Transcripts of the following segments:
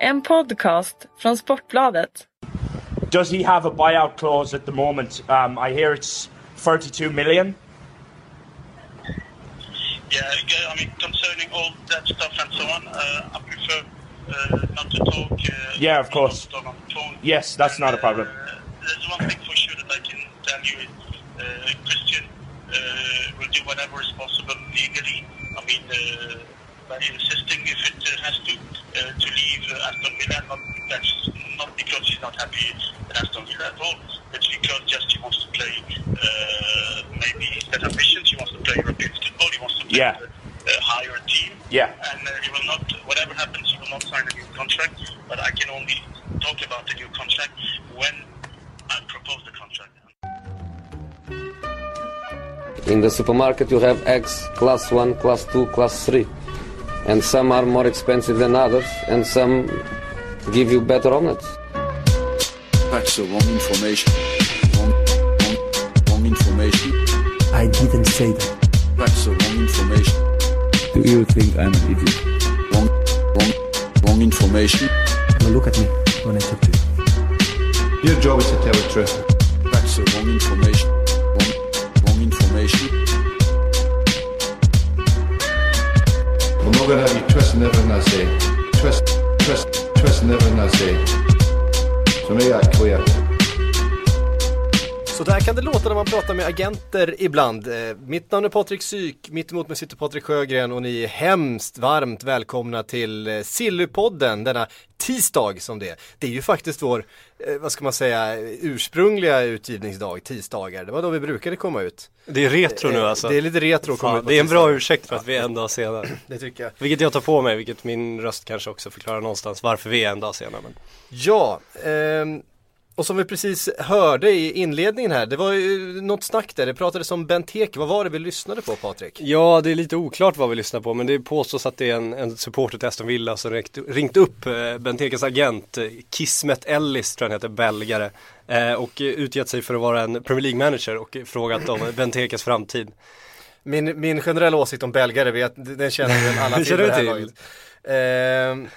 En podcast från Sportbladet. Does he have a buyout clause at the moment? Um, I hear it's 32 million. Yeah, yeah, I mean, concerning all that stuff and so on, uh, I prefer uh, not to talk. Uh, Yeah, of course. On the phone. Yes, that's not a problem. Uh, there's one thing for sure that I can tell you is uh, Christian uh, will do whatever is possible legally. I mean, uh, by insisting if it uh, has to uh, to leave uh, Aston Villa. Not that's not because he's not happy at Aston Villa at all. It's because just he wants to play. Uh, maybe he's got ambitions. He wants to play European football. He wants to play Yeah. with a, a higher team. Yeah. And uh, he will not. Whatever happens, he will not sign a new contract. But I can only talk about the new contract when I propose the contract. In the supermarket you have eggs class 1, class 2, class 3. And some are more expensive than others and some give you better omelets. That's the wrong information. Wrong, wrong, wrong information. I didn't say that. That's the wrong information. Do you think I'm an idiot? Wrong, wrong, wrong information. Now look at me when I talk to you. Your job is to tell the truth. That's the wrong information. I'm have you twisting everything I say. Twist, twist, twisting everything I say. So me that clear. Så där kan det låta när man pratar med agenter ibland. Eh, mitt namn är Patrik Syk, mitt emot mig sitter Patrik Sjögren och ni är hemskt varmt välkomna till eh, Sillypodden denna tisdag som det är. Det är ju faktiskt vår, vad ska man säga, ursprungliga utgivningsdag, tisdagar. Det var då vi brukade komma ut. Det är retro nu Eh, alltså. Det är lite retro att komma Fan, ut det är en bra ursäkt för att vi är en dag senare. Det tycker jag. Vilket jag tar på mig, vilket min röst kanske också förklarar någonstans varför vi är en dag senare. Men... Ja, ehm, och som vi precis hörde i inledningen här, det var ju något snack där, det pratades om Benteke, vad var det vi lyssnade på Patrik? Ja, det är lite oklart vad vi lyssnar på, men det påstås att det är en, en supporter till Aston Villa som ringt, ringt upp eh, Bentekes agent, eh, Kismet Ellis tror jag han heter, belgare. Eh, och eh, utgett sig för att vara en Premier League-manager och frågat om Bentekes framtid. Min, min generella åsikt om belgare, vet, den känner väl alla till det här laget. Ehm,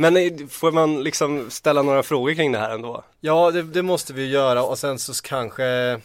Men eh, får man liksom ställa några frågor kring det här ändå? ja, det, det måste vi göra och sen så kanske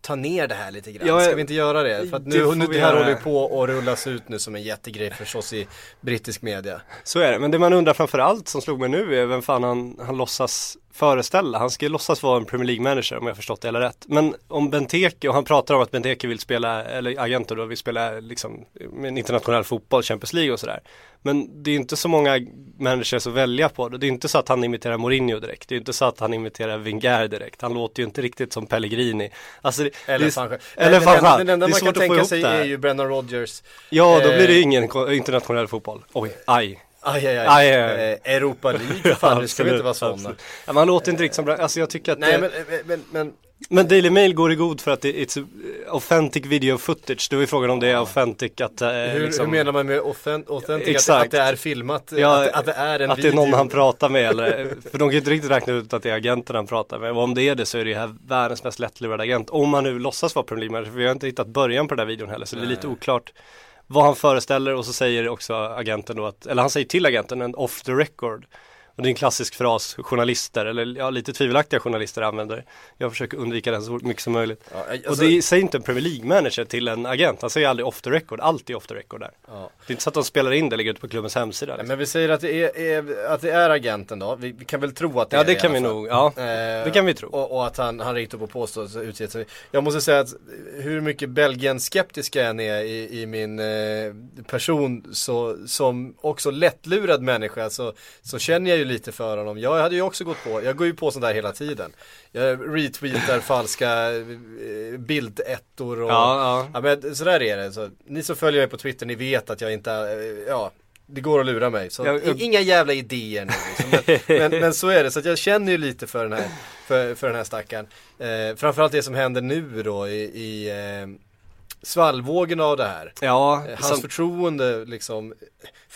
ta ner det här lite grann. Ja, Ska vi inte göra det? För att det nu, får nu det här håller ju på att rullas ut nu som en jättegrej förstås i brittisk media. Så är det, men det man undrar framför allt som slog mig nu är vem fan han, han låtsas föreställa. Han ska ju låtsas vara en Premier League-manager om jag förstått det eller rätt. Men om Benteke, och han pratar om att Benteke vill spela, eller agenter då, vill spela liksom med en internationell fotboll, Champions League och sådär. Men det är inte så många managers att välja på. Det är inte så att han imiterar Mourinho direkt. Det är inte så att han imiterar Wenger direkt. Han låter ju inte riktigt som Pellegrini. Alltså, det, Eller det, Fanchal. Eller Fanchal. den, enda man kan tänka sig är ju Brendan Rodgers. Ja, då blir det Eh, ingen internationell fotboll. Oj, aj. Aj, aj, aj. Aj, aj, aj. Eh, Europa League, fan nu ska vi inte vara sådana. Ja, man låter inte riktigt som alltså jag tycker att Nej det, men, men, men, Men Daily Mail går i god för att det a authentic video footage. Det var ju frågan om det är authentic att eh, hur, liksom, hur menar man med authentic? authentic att, Exakt. att det är filmat? Ja, att, att det är en att det video? är någon han pratar med eller, för de kan ju inte riktigt räkna ut att det är agenten han pratar med. Och om det är det så är det här världens mest lättlurade agent. Om han nu låtsas vara Premier League för vi har inte hittat början på den här videon heller så det är lite oklart vad han föreställer och så säger också agenten då att, eller han säger till agenten en off the record. Och det är en klassisk fras journalister, eller ja, lite tvivelaktiga journalister använder. Jag försöker undvika den så mycket som möjligt. Ja, alltså- och det säger inte en Premier League-manager till en agent, han säger aldrig off the record, alltid off the record där. Ja. Det är inte så att de spelar in det, ligger ute på klubbens hemsida. Liksom. men vi säger att det är, är, att det är agenten då, vi, vi kan väl tro att det Ja är det i kan alla vi nog, ja. Eh, Det kan vi tro. Och, och att han, han ringt upp och påstått utgett sig. Jag måste säga att hur mycket Belgien-skeptisk jag än är i, i min eh, person så, som också lättlurad människa så, så känner jag ju lite för honom. Jag hade ju också gått på, jag går ju på sånt där hela tiden. Jag retweetar falska eh, bildettor och Ja, ja. Ja men sådär är det. Så, ni som följer mig på Twitter, ni vet att jag inte, eh, ja det går att lura mig. Så, Jag- jag- Inga jävla idéer nu liksom. men, men, men så är det, så jag känner ju lite för den här, för, för den här stackaren. Eh, framförallt det som händer nu då i, i eh, svallvågen av det här. Ja, Eh, Hans sam- förtroende liksom,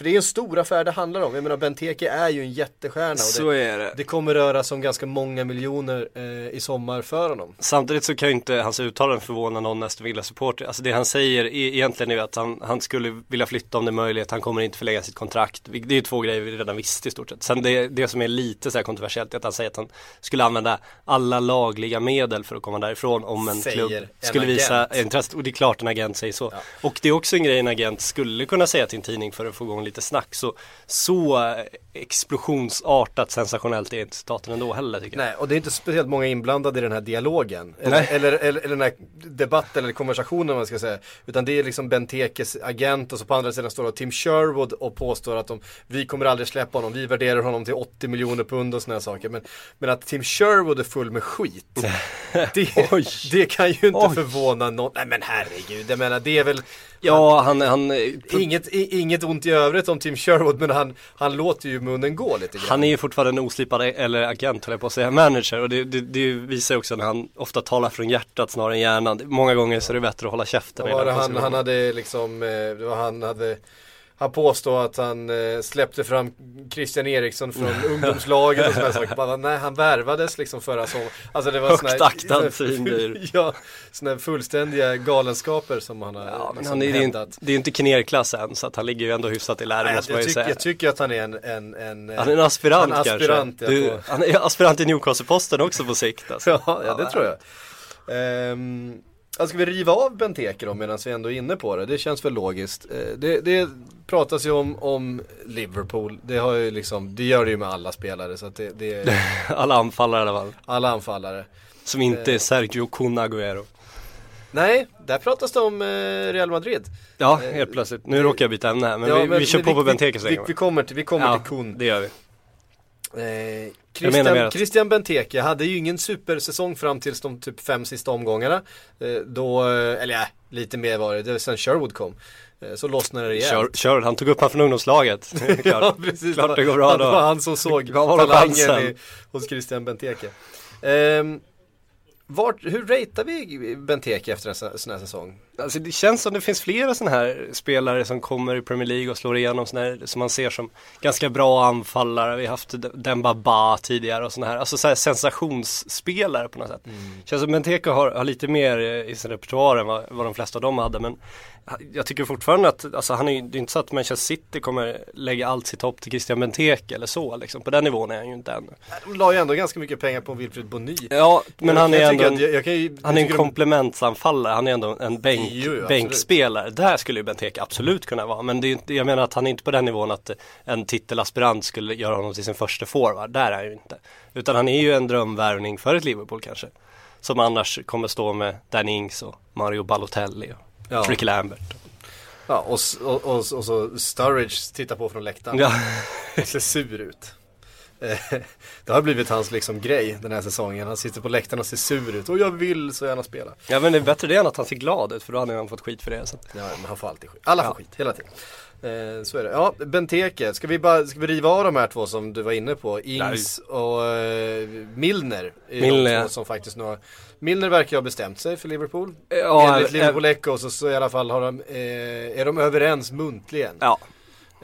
För det är en stor affär det handlar om. Jag menar Benteke är ju en jättestjärna. Och Så det, är det. det kommer röra sig om ganska många miljoner eh, i sommar för honom. Samtidigt så kan ju inte hans uttalanden förvåna någon Aston Villa-supporter. Alltså det han säger e- egentligen är att han, han skulle vilja flytta om det är möjligt. Han kommer inte förlänga sitt kontrakt. Det är ju två grejer vi redan visste i stort sett. Sen det, det som är lite så här kontroversiellt är att han säger att han skulle använda alla lagliga medel för att komma därifrån om en Säger klubb en skulle visa agent. intresse. Och det är klart en agent säger så. Och det är också en grej en agent skulle kunna säga till en tidning för att få igång lite snack. Så, så explosionsartat sensationellt är inte staten ändå heller tycker jag. Nej, och det är inte speciellt många inblandade i den här dialogen. Eller, eller, eller, eller den här debatten eller konversationen man ska säga. Utan det är liksom Bentekes agent och så på andra sidan står det Tim Sherwood och påstår att de, vi kommer aldrig släppa honom, vi värderar honom till 80 miljoner pund och sådana saker. Men, men att Tim Sherwood är full med skit. det, det kan ju inte Oj. förvåna någon. Nej men herregud, jag menar det är väl Ja, han, han, Inget, i- inget ont i övrigt om Tim Sherwood men han, han låter ju munnen gå lite grann. Han är ju fortfarande en oslipad eller agent höll jag på att säga, manager och det, det, det visar ju också när han ofta talar från hjärtat snarare än hjärnan. Många gånger så är det bättre att hålla käften. Det han, han hade liksom, eh, det var han hade han påstod att han eh, släppte fram Christian Eriksson från ungdomslaget och sådana saker. Bara, nej, han värvades liksom förra sommaren. Alltså det var Högt aktad svindyr. Ja, sådana fullständiga galenskaper som han har Ja, men liksom han är, det, är inte, hävdat. det är inte kinerklass än så att han ligger ju ändå hyfsat i lära Nej, måste jag, ju säga. jag tycker att han är en, en, en Han är en aspirant, en aspirant kanske. Du, han är aspirant i Newcastle-posten också på sikt alltså. Ja, ja det tror jag. Ehm, ja, ska vi riva av Benteke då medan vi ändå är inne på det? Det känns väl logiskt. Eh, det, det pratas ju om, om Liverpool. Det, har ju liksom, det gör det ju med alla spelare. Så det, det Alla anfallare i alla fall. alla anfallare. Som inte är Sergio Kun. Nej, där pratas det om eh, Real Madrid. Ja, helt plötsligt. Nu råkar jag byta ämne här men Ja, vi, vi kör på på Benteke så vi, vi kommer till, vi kommer Ja, till Kun. det gör vi. Eh, Christian, att- Christian Benteke hade ju ingen supersäsong fram tills de typ fem sista omgångarna. Eh, då, eh, eller ja, lite mer var det, det var sen Sherwood kom. Eh, så lossnade det. Kör, kör, han tog upp han från ungdomslaget. Klart. ja, precis. Klart det går bra han, då. Det var han som såg talangen i, hos Christian Benteke. Vart, hur ratear vi Benteke efter en så- sån här säsong? Alltså det känns som det finns flera sådana här spelare som kommer i Premier League och slår igenom här, som man ser som ganska bra anfallare. Vi har haft Demba Ba tidigare och sådana här, alltså så här sensationsspelare på något sätt. Känns som Benteke har, har lite mer eh, i sin repertoar än vad, vad de flesta av dem hade men jag tycker fortfarande att, alltså han är det är inte så att Manchester City kommer lägga allt sitt hopp till Christian Benteke eller så liksom. På den nivån är han ju inte än. De la ju ändå ganska mycket pengar på Wilfried Bony. Ja, men han är ändå en, jag- jag ju- han är en komplementsanfallare, han är ändå en bänk, Jo, jo, absolut. bänkspelare. Där skulle ju Benteke absolut kunna vara. Men det jag menar att han är inte på den nivån att en titelaspirant skulle göra honom till sin första forward. Där är han ju inte. Utan han är ju en drömvärvning för ett Liverpool kanske. Som annars kommer stå med Danny Ings och Mario Balotelli och Ja. Ricky Lambert. Ja, och, och, och, och så Sturridge tittar på från läktaren. Ja. Ser sur ut. Eh, Det har blivit hans liksom grej den här säsongen. Han sitter på läktaren och ser sur ut. Och jag vill så gärna spela. Ja men det är bättre det än att han ser glad ut för då hade han fått skit för det. Så. Ja, men han får alltid skit. Alla får Ja. skit, hela tiden. Eh, så är det. Ja, Benteke. Ska vi, bara, ska vi riva av de här två som du var inne på? Ings och eh, Milner. Är Milner, som faktiskt nu har... Milner verkar ha bestämt sig för Liverpool. Ja, Enligt eh, Liverpool Echo så, så i alla fall har de, eh, är de överens muntligen. Ja.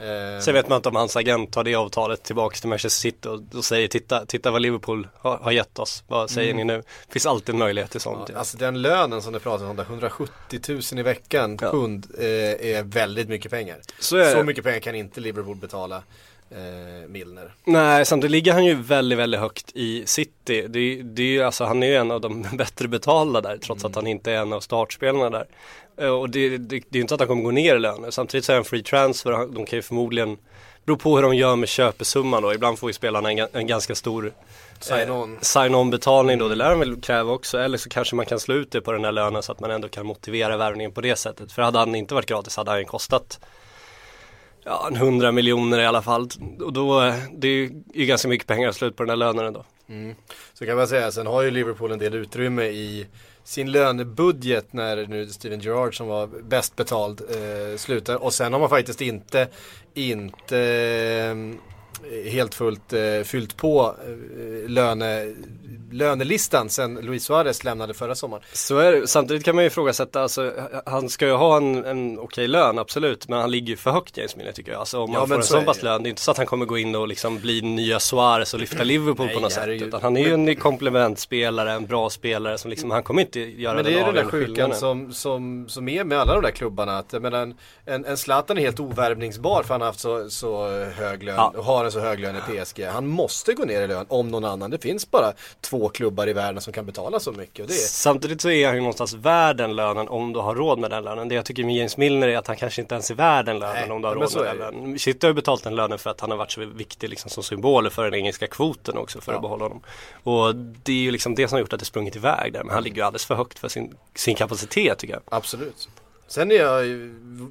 Eh, Sen vet man inte om hans agent tar det avtalet tillbaks till Manchester City och, och säger titta, titta vad Liverpool har, har gett oss. Vad säger Mm. ni nu? finns alltid en möjlighet till sånt. Ja, alltså den lönen som det pratas om där, 170 000 i veckan Ja. pund eh, är väldigt mycket pengar. Så det. mycket pengar kan inte Liverpool betala eh, Milner. Nej, samtidigt ligger han ju väldigt, väldigt högt i City. Det, det är ju, alltså han är ju en av de bättre betalda där trots Mm. att han inte är en av startspelarna där. Eh, Och det, det, det är ju inte att han kommer gå ner i löner. Samtidigt så är han free transfer. De kan ju förmodligen, beror på hur de gör med köpesumman då. Ibland får ju spelarna en, en ganska stor Sign-on. eh, sign-on betalning då. Det lär de väl kräva också. Eller så kanske man kan slå ut det på den här lönen så att man ändå kan motivera värvningen på det sättet. För hade han inte varit gratis hade han ju kostat ja, en 100 miljoner i alla fall. Och då, det är ju ganska mycket pengar slut på den här lönen ändå. Mm. Så kan man säga, sen har ju Liverpool en del utrymme i sin lönebudget när nu Steven Gerrard som var bäst betald eh, slutar. Och sen har man faktiskt inte, inte eh, helt fullt eh, fyllt på eh, lönelistan sen Luis Suarez lämnade förra sommaren. Så är det. Samtidigt kan man ju ifrågasätta, alltså, han ska ju ha en, en okej lön absolut, men han ligger ju för högt James Milner tycker jag. Alltså om Ja, man får en så sån pass lön, det är inte så att han kommer gå in och liksom bli nya Suarez och lyfta Liverpool Nej, på något sätt. herregud. Utan han är ju en komplementspelare, en bra spelare som liksom, han kommer inte göra Men det är ju den där sjukan som, som, som är med alla de där klubbarna. Att, jag menar, en, en, en Zlatan är helt ovärvningsbar för han har haft så, så hög lön Ja. och har en så hög lön i PSG. Han måste gå ner i lön om någon annan. Det finns bara två klubbar i världen som kan betala så mycket. Och det är, Samtidigt så är han ju någonstans värd den lönen om du har råd med den lönen. Det jag tycker med James Milner är att han kanske inte ens är värd den lönen Nej, om du har råd med den lönen. City har ju betalt den lönen för att han har varit så viktig liksom som symbol för den engelska kvoten också för Ja. att behålla honom. Och det är ju liksom det som har gjort att det sprungit iväg där. Men han ligger ju alldeles för högt för sin, sin kapacitet tycker jag. absolut. Sen är jag,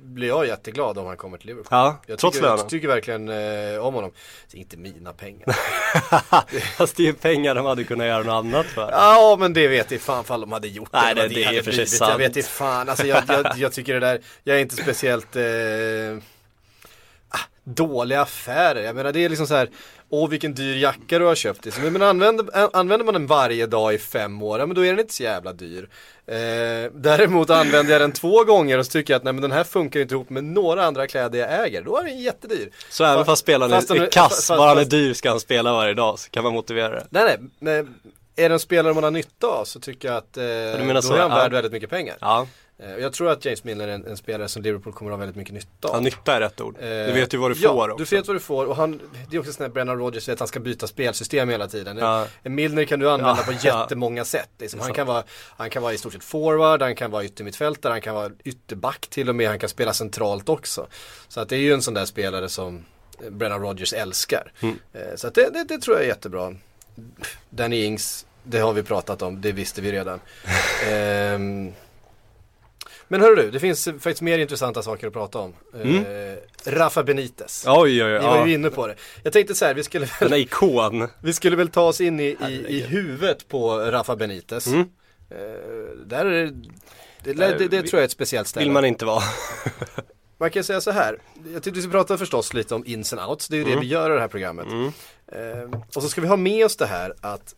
blir jag jätteglad om han kommer till Liverpool. Ja, Jag trots tycker, lönen. jag tycker verkligen eh, om honom. Det är inte mina pengar. Fast det är ju pengar de hade kunnat göra något annat för. Ja men det vet i fan fall de hade gjort Nej, det. det- det är för sig blivit. Jag sant. vet i fan, alltså jag, jag, jag tycker det där, jag är inte speciellt eh, ah, dåliga affärer. Jag menar det är liksom så här, åh vilken dyr jacka du har köpt. Liksom. Men använder, använder man den varje dag i fem år, ja, men då är den inte så jävla dyr. Eh, däremot använder jag den två gånger och så tycker jag att nej men den här funkar inte ihop med några andra kläder jag äger. Då är den jättedyr. Så även fast spelaren fast den- är kass, bara han är dyr ska han spela varje dag så kan man motivera det. Nej nej, men är det en spelare man har nytta av så tycker jag att eh, menar då så, är han ja. värd väldigt mycket pengar. Ja, Jag tror att James Milner är en, en spelare som Liverpool kommer att ha väldigt mycket nytta av. ja nytta är rätt ord. Eh, Du vet ju vad du ja, får också. du vet vad du får och han, det är också sån här Brennan Rodgers säger att han ska byta spelsystem hela tiden. Ja. Milner kan du använda Ja, på ja. jättemånga sätt. Liksom. Han, kan vara, han kan vara i stort sett forward, han kan vara yttermittfältare, han kan vara ytterback till och med, han kan spela centralt också. Så att det är ju en sån där spelare som eh, Brennan Rodgers älskar. Mm. Eh, Så att det, det, det tror jag är jättebra. Danny Ings, det har vi pratat om, det visste vi redan. Ehm, men hörru du, det finns faktiskt mer intressanta saker att prata om. Eh, Rafa Benitez. Oj, oj, oj. Vi var ju inne på det. Jag tänkte så här, vi skulle Den väl, är ikon. vi skulle väl ta oss in i, i, i huvudet på Rafa Benitez. Mm. Eh, där är det, det, det, det, Där tror jag är ett speciellt ställe. Vill man inte vara. Man kan säga så här, jag tyckte vi ska prata förstås lite om ins and outs, det är ju det Mm. vi gör i det här programmet. Eh, och så ska vi ha med oss det här att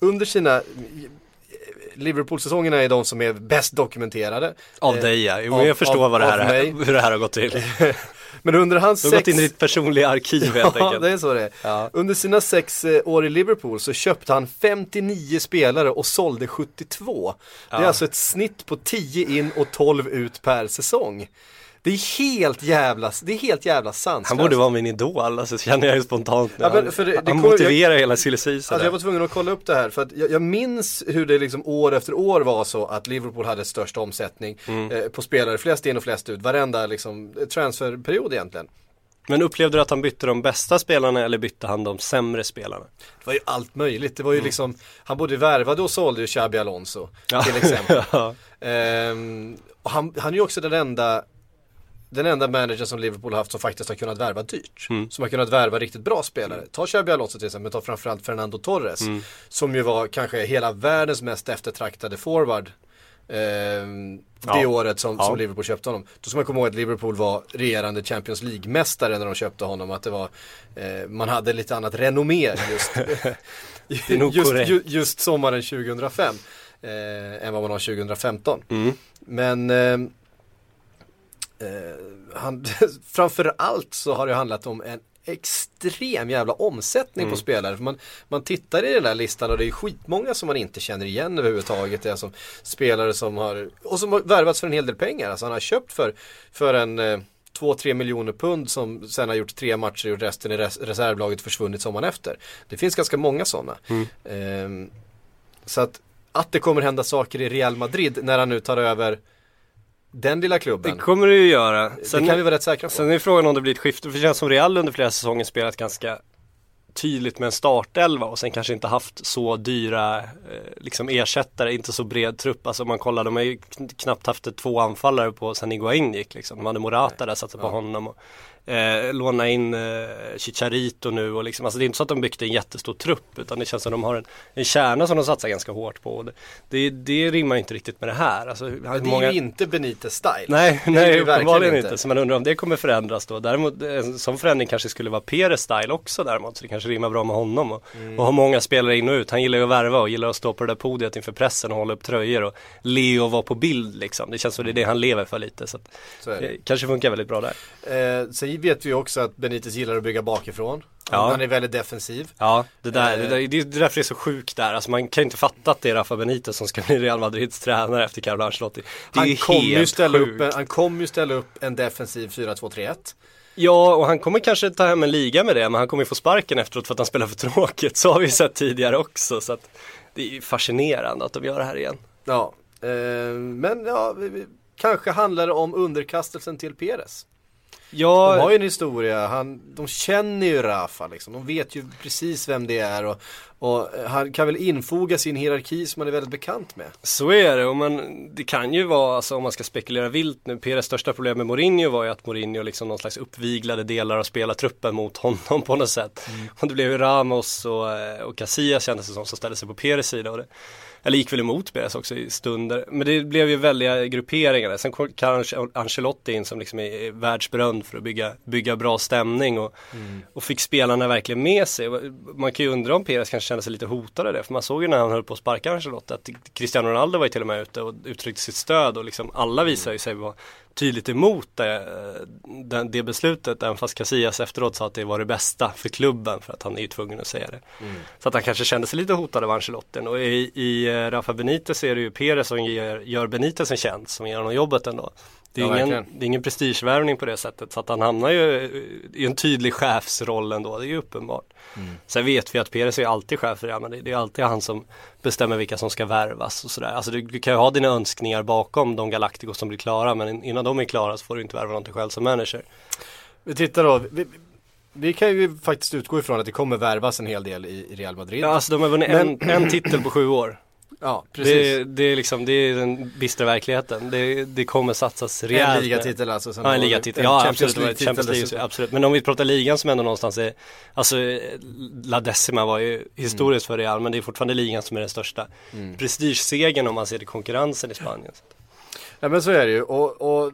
under sina Liverpool-säsongerna är de som är bäst dokumenterade. Av dig ja. Jo, av- jag förstår av- vad det här är, hur det här har gått till. Men under hans Du har gått sex... in i ditt personliga arkiv helt Ja, enkelt. det är så det är. Ja. Under sina sex eh, år i Liverpool så köpte han 59 spelare och sålde 72. Det är Ja. alltså ett snitt på 10 in och 12 ut per säsong. Det är helt jävla, det är helt jävla sanslöst. Han borde vara min idol, alltså känner jag ju spontant. Ja, Han- det- det han motiverar hela silly Alltså jag var tvungen att kolla upp det här för att jag, jag minns hur det liksom år efter år var så att Liverpool hade störst omsättning Mm. eh, på spelare, flest in och flest ut, varenda liksom eh, transferperiod egentligen. Men upplevde du att han bytte de bästa spelarna eller bytte han de sämre spelarna? Det var ju allt möjligt, det var ju liksom, han både värvade och sålde ju Xabi Alonso Ja. till exempel. Ja. Ehm, och han, han är ju också den enda den enda manager som Liverpool har haft som faktiskt har kunnat värva dyrt. Mm. Som har kunnat värva riktigt bra spelare. Ta Xabi Alonso till exempel, men ta framförallt Fernando Torres. Mm. Som ju var kanske hela världens mest eftertraktade forward. ehm, det Ja. året som, Ja. som Liverpool köpte honom. Då ska man komma ihåg att Liverpool var regerande Champions League-mästare när de köpte honom. Att det var, eh, man hade lite annat renommé just, just, just sommaren 2005. Eh, än vad man har 2015. Mm. Men eh, han, framförallt så har det handlat om en extrem jävla omsättning på spelare. För man, man tittar i den där listan och det är skitmånga som man inte känner igen överhuvudtaget. Det är som spelare som har, och som har värvats för en hel del pengar. Alltså han har köpt för, för en eh, 2-3 miljoner pund som sen har gjort tre matcher och gjort resten i res reservlaget försvunnit sommaren efter. Det finns ganska många sådana. Ehm, så att, att det kommer hända saker i Real Madrid när han nu tar över den lilla Det klubben. kommer det ju göra. det kan vi vara rätt säkra på. Sen är frågan om det blir ett skifte, för det känns som Real under flera säsonger spelat ganska tydligt med en startelva och sen kanske inte haft så dyra eh, liksom ersättare, inte så bred trupp. Alltså om man kollar, de har ju kn- knappt haft två anfallare på sen Iguain gick liksom. De hade Morata där, satte på Ja. honom. Och, Eh, låna in eh, Chicharito nu och liksom, alltså det är inte så att de byggt en jättestor trupp utan det känns som att de har en, en kärna som de satsar ganska hårt på. Det, det, det rimmar inte riktigt med det här. Alltså, det är ju inte Benitez style. Nej, Det nej uppenbarligen inte. inte. Så man undrar om det kommer förändras då. Däremot en sån förändring kanske skulle vara Peres style också däremot. Så det kanske rimmar bra med honom. Och, Mm. och ha många spelare in och ut. Han gillar ju att värva och gillar att stå på det där podiet inför pressen och hålla upp tröjor och le och vara på bild liksom. Det känns som det är det han lever för lite. Så, att, Så det kanske funkar väldigt bra där. Eh, sen vet vi ju också att Benitez gillar att bygga bakifrån. Ja. Han är väldigt defensiv. Ja, det där, Eh. det, där, det är därför det är så sjukt där. Alltså man kan ju inte fatta att det är Rafa Benitez som ska bli Real Madrids tränare efter Carlo Ancelotti. Det är Han kommer ju ställa sjukt. upp en, han kommer ju ställa upp en defensiv 4-2-3-1. Ja, och han kommer kanske ta hem en liga med det, men han kommer ju få sparken efteråt för att han spelar för tråkigt. Så har vi sett tidigare också, så att det är fascinerande att de gör det här igen. Ja, eh, men ja, vi, vi, kanske handlar det om underkastelsen till Perez. Ja, De har ju en historia, han, de känner ju Rafa liksom, de vet ju precis vem det är och, och han kan väl infoga sin hierarki som han är väldigt bekant med. så är det. Och man, det kan ju vara, alltså, om man ska spekulera vilt nu, Peres största problem med Mourinho var ju att Mourinho liksom någon slags uppviglade delar av spelartruppen mot honom på något sätt. Och det blev ju Ramos och, eh, och Casillas kändes det som, som ställde sig på Peres sida. Och det, eller gick väl emot Perez också i stunder. Men det blev ju väldiga grupperingar. Sen kom kanske Ancelotti in som liksom är världsberömd för att bygga, bygga bra stämning och, och fick spelarna verkligen med sig. Man kan ju undra om Perez kanske kände sig lite hotad av det. För man såg ju när han höll på att sparka Ancelotti att Cristiano Ronaldo var ju till och med ute och uttryckte sitt stöd och liksom alla visar ju sig vara tydligt emot det, det, beslutet även fast Casillas efteråt sa att det var det bästa för klubben för att han är ju tvungen att säga det. Så att han kanske kände sig lite hotad av Ancelotti och i, i eh, Rafa Benitez är det ju Perez som ger, gör Benitez en tjänst som ger honom jobbet ändå. Det är, Ja, ingen, det är ingen prestigevärvning på det sättet så att han hamnar ju i en tydlig chefsroll ändå, det är ju uppenbart. Sen vet vi att Perez är alltid chef för det, men det, är alltid han som bestämmer vilka som ska värvas och sådär. Alltså du, du kan ju ha dina önskningar bakom de Galacticos som blir klara men innan de är klara så får du inte värva någonting själv som manager. Vi tittar då, vi, vi kan ju faktiskt utgå ifrån att det kommer värvas en hel del i, i Real Madrid. Ja, alltså de har vunnit Men- en, en titel på sju år. Ja, precis. Det, det är liksom, det är den bistra verkligheten. Det, det kommer satsas rejält. en ligatitel alltså. Ja, en ligatitel. Ja, Champions absolut. Champions League, dessutom. absolut. Men om vi pratar ligan som ändå någonstans är, alltså La Decima var ju historiskt för Real, men det är fortfarande ligan som är den största Mm. prestigesegern om man ser till konkurrensen i Spanien. Ja men så är det ju och, och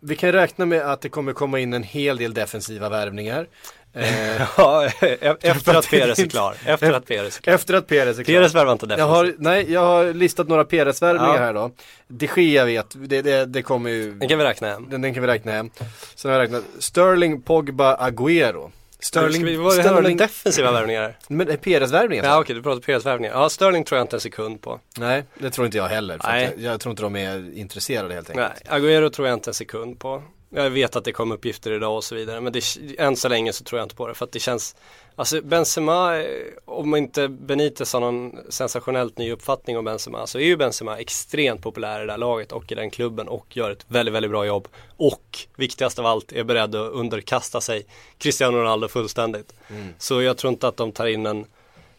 vi kan räkna med att det kommer komma in en hel del defensiva värvningar. Eh, Ja, e- efter att Perez är klar. Efter att Perez är klar. efter att Perez är klar. Perez värvar inte jag har, nej, jag har listat några Perez-värvningar Ja. här då. De Gea vet, det, det, det kommer ju, Den kan vi räkna hem. den, den kan vi räkna hem. Sen har jag räknat Sterling, Pogba, Agüero. Sterling, Sterling, vad hände med Sterling, defensiva värvningar? men eh, Perez-värvningar? Ja okej, du pratar Perez-värvningar. Ja, Sterling tror jag inte en sekund på. Nej, det tror inte jag heller. Nej. jag, jag tror inte de är intresserade helt enkelt. Nej, Agüero tror jag inte en sekund på. Jag vet att det kom uppgifter idag och så vidare men det, än så länge så tror jag inte på det för att det känns Alltså Benzema, om inte Benitez har någon sensationellt ny uppfattning om Benzema så är ju Benzema extremt populär i det där laget och i den klubben och gör ett väldigt, väldigt bra jobb. Och viktigast av allt är beredd att underkasta sig Cristiano Ronaldo fullständigt. Så jag tror inte att de tar in en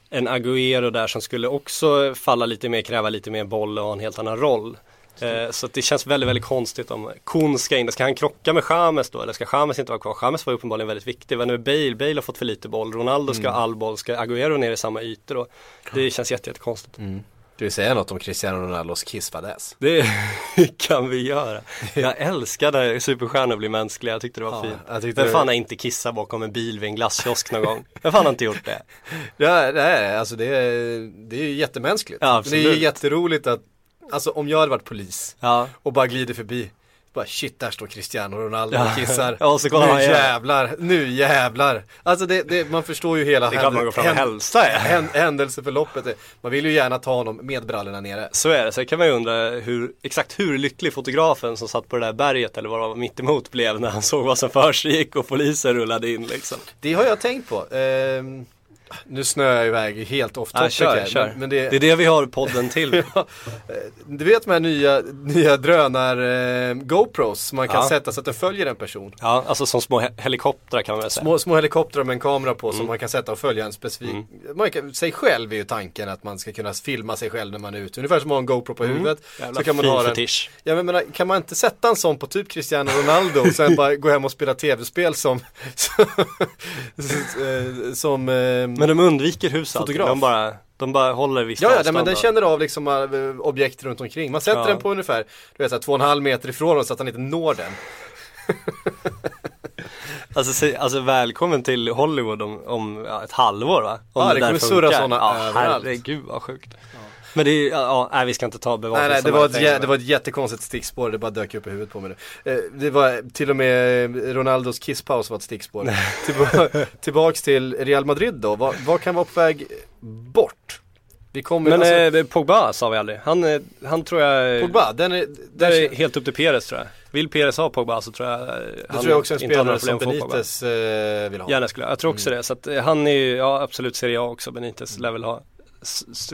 en Agüero där som skulle också falla lite mer, kräva lite mer boll och ha en helt annan roll. Eh, så det känns väldigt, väldigt konstigt om Kun ska in. Ska han krocka med James då? Eller ska James inte vara kvar? James var uppenbarligen väldigt viktig. Men nu Bale, Bale har fått för lite boll. Ronaldo ska ha all boll. Ska Agüero ner i samma ytor då? Det känns jätte, jättekonstigt. Ska vi säga något om Cristiano Ronaldos kissfadäs? Det kan vi göra. Jag älskar när superstjärnor blir mänskliga. Jag tyckte det var Ja, fint. jag tyckte Vem fan har inte kissat bakom en bil vid en glasskiosk någon gång? Vem fan har inte gjort det? Ja, är alltså det är, det är ju jättemänskligt. Ja, det är ju jätteroligt att, alltså om jag hade varit polis Ja. och bara glider förbi, bara shit där står Cristiano Ronaldo och kissar. Ja, och så kollar nu man igen. jävlar, nu jävlar. Alltså det, det, man förstår ju hela Det man går fram och hälsar, ja. hän, händelseförloppet. Man vill ju gärna ta honom med brallorna nere. Så är det, så kan man ju undra hur, exakt hur lycklig fotografen som satt på det där berget eller vad det var mitt emot blev när han såg vad som försiggick och polisen rullade in liksom. Det har jag tänkt på. Ehm, Nu snöar jag iväg helt off topic kör, här. kör. Men, men det, Det är det vi har podden till. Ja, eh, du vet de här nya, nya drönar eh, GoPros som man kan Ja. sätta så att den följer en person. Ja, alltså som små he- helikoptrar kan man väl säga. Små, små helikoptrar med en kamera på som Mm. man kan sätta och följa en specifik, man kan, sig själv är ju tanken att man ska kunna filma sig själv när man är ute. Ungefär som att ha en GoPro på huvudet. Mm. Jävla Så kan man ha den. fetisch. Ja men menar, kan man inte sätta en sån på typ Cristiano Ronaldo och sen bara gå hem och spela tv-spel som, som, eh, som eh, Men de undviker hus alltid. Fotograf. De bara, de bara håller visst Ja, ja men den känner av liksom äh, objekt runt omkring. Man sätter Ja. den på ungefär, du vet, så här, två och en halv meter ifrån honom så att han inte når den. Alltså, se- alltså välkommen till Hollywood om, om ja, ett halvår va? Om Ja, det där kommer surra såna ja, överallt. herregud vad sjukt. Men det är, ja, nej vi ska inte ta Nej, nej, det var, ett, jä- det var ett jättekonstigt stickspår, det bara dök upp i huvudet på mig nu. Eh, det var till och med Ronaldos kisspaus var ett stickspår. Tillba- tillbaks till Real Madrid då, vad, vad kan vara på väg bort? Men alltså, eh, Pogba sa vi aldrig. Han, eh, han tror jag, Pogba, den är, där den, är helt upp till Perez tror jag. Vill Perez ha Pogba så tror jag eh, det han tror jag också är en spelare som. Benitez vill ha. Gärna skulle jag, jag tror också det. Så att han är ju, ja absolut Serie A också, Benitez lär väl ha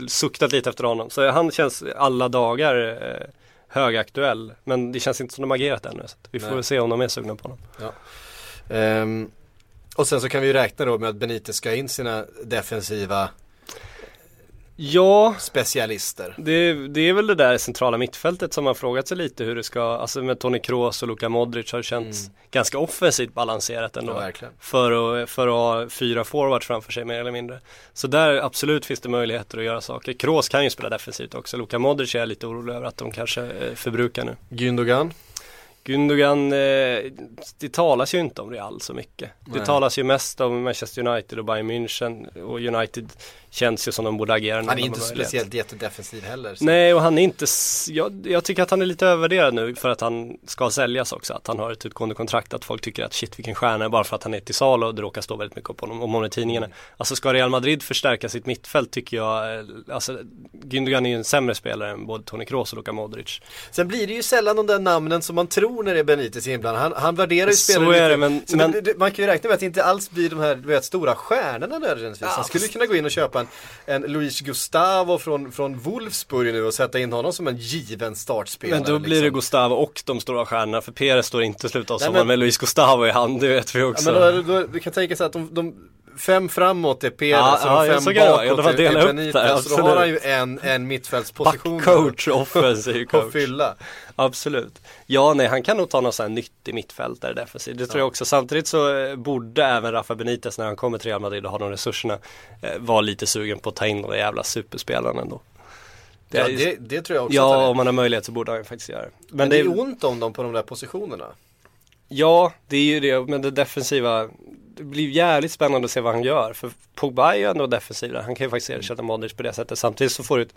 suktat lite efter honom. Så han känns alla dagar eh, högaktuell. Men det känns inte som de agerat ännu. Så vi får Nej. väl se om de är sugna på honom. Ehm, och sen så kan vi ju räkna då med att Benitez ska in sina defensiva Ja, specialister. det, det är väl det där centrala mittfältet som har frågat sig lite hur det ska, alltså med Toni Kroos och Luka Modric har det känts ganska offensivt balanserat ändå. Mm. Ja, för, att, för att ha fyra forwards framför sig mer eller mindre. Så där absolut finns det möjligheter att göra saker. Kroos kan ju spela defensivt också. Luka Modric är jag lite orolig över att de kanske eh, förbrukar nu. Gündogan. Gundogan, eh, det talas ju inte om Real så mycket. Det Nej. talas ju mest om Manchester United och Bayern München och United känns ju som de borde agera Han är inte speciellt jättedefensiv heller. så- Nej och han är inte, jag, jag tycker att han är lite övervärderad nu för att han ska säljas också. Att han har ett utgående kontrakt, att folk tycker att shit vilken stjärna bara för att han är till salu och det råkar stå väldigt mycket om honom, om honom i tidningarna. Alltså ska Real Madrid förstärka sitt mittfält tycker jag, eh, alltså Gündogan är ju en sämre spelare än både Toni Kroos och Luka Modric. Sen blir det ju sällan de där namnen som man tror när det är Benitez inblandad. Han, han värderar ju Så spelare är lite. det, men- så men- det, det, man kan ju räkna med att det inte alls blir de här du vet, stora stjärnorna nödvändigtvis. han skulle kunna gå in och köpa en, en Luis Gustavo från, från Wolfsburg nu och sätta in honom som en given startspelare. Men då blir det liksom. Gustavo och de stora stjärnorna för Perez står inte i slutet av sommaren men- med Luis Gustavo i hand, det vet vi Ja, också. men då, då, vi kan tänka sig att de, de fem framåt är Perez Ja, och ja, fem det. Ja, bakåt är, är Benitez. så då har han ju en, en mittfältsposition Backcoach, offensiv att coach. fylla. Absolut. Ja, nej, han kan nog ta någon sån här nyttig mittfältare defensivt. Det tror jag också. Samtidigt så eh, borde även Rafa Benitez när han kommer till Real Madrid och har de resurserna eh, vara lite sugen på att ta in de där jävla superspelarna ändå. Det Ja, det, det tror jag också ja, om man har möjlighet så borde han faktiskt göra det. Men, det det är ont om dem på de där positionerna. Ja, det är ju det, men det defensiva Det blir jävligt spännande att se vad han gör För Pogba är ju ändå defensiv där. Han kan ju faktiskt ersätta Modric på det sättet Samtidigt så får du ett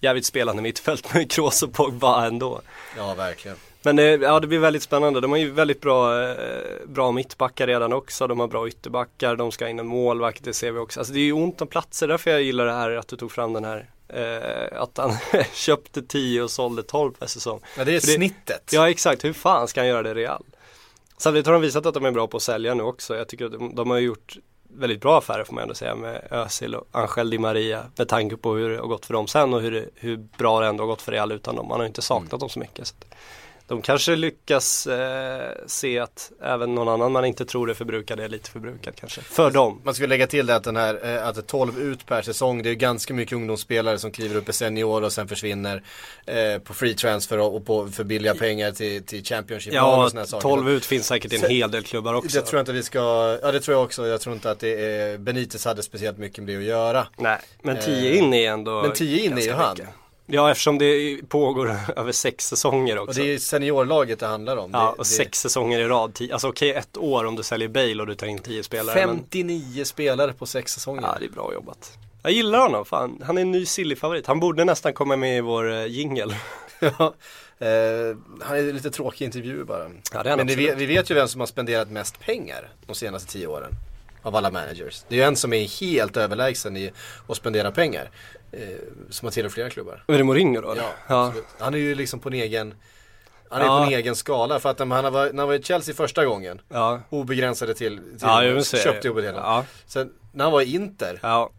jävligt spelande mittfält med Kroos och Pogba ändå Ja, verkligen. Men det, ja, det blir väldigt spännande. De har ju väldigt bra, eh, bra mittbackar redan också. De har bra ytterbackar. De ska ha in en målvakt, det ser vi också. Alltså det är ju ont om platser. Därför jag gillar det här att du tog fram den här. Eh, att han köpte 10 och sålde 12 per säsong. Ja, det är För det- snittet. Ja exakt, hur fan ska han göra det real? Samtidigt har de visat att de är bra på att sälja nu också. Jag tycker att de, de har gjort väldigt bra affärer får man ändå säga med Özil och Angel Di Maria med tanke på hur det har gått för dem sen och hur, hur bra det ändå har gått för Real utan dem. Man har ju inte saknat dem så mycket. Så de kanske lyckas eh, se att även någon annan man inte tror är förbrukad är lite förbrukad kanske. För dem. Man skulle lägga till det att den här, eh, att det är 12 ut per säsong, det är ganska mycket ungdomsspelare som kliver upp i senior och sen försvinner eh, på free transfer och, och på, för billiga pengar till, till Championship och Ja, såna här saker. 12 ut finns säkert i en Sen- hel del klubbar också. Det tror jag inte vi ska, ja det tror jag också, jag tror inte att det är, Benitez hade speciellt mycket med det att göra. Nej, men 10 Eh, in är ändå Men 10 in är ju han. mycket. Ja, eftersom det pågår över sex säsonger också. Och det är seniorlaget det handlar om. Ja, det, och sex säsonger i rad. Alltså okej, ett år om du säljer Bale och du tar in tio spelare. Men, 59 spelare på sex säsonger. ja, det är bra jobbat. Jag gillar honom, fan. Han är en ny silly-favorit. Han borde nästan komma med i vår uh, jingel. Ja, eh, han är lite tråkig intervju bara. Ja, det är Men det, vet- vi vet ju vem som har spenderat mest pengar de senaste tio åren. Av alla managers. Det är ju en som är helt överlägsen i att spendera pengar. Eh, som har tillhört flera klubbar. Är det Mourinho då? Ja, absolut. Han är ju liksom på en egen Han är Ja. på en egen skala för att när han var, när han var i Chelsea första gången, Ja, obegränsade till, till ja köpte hela. Ja, Sen när han var i Inter, ja.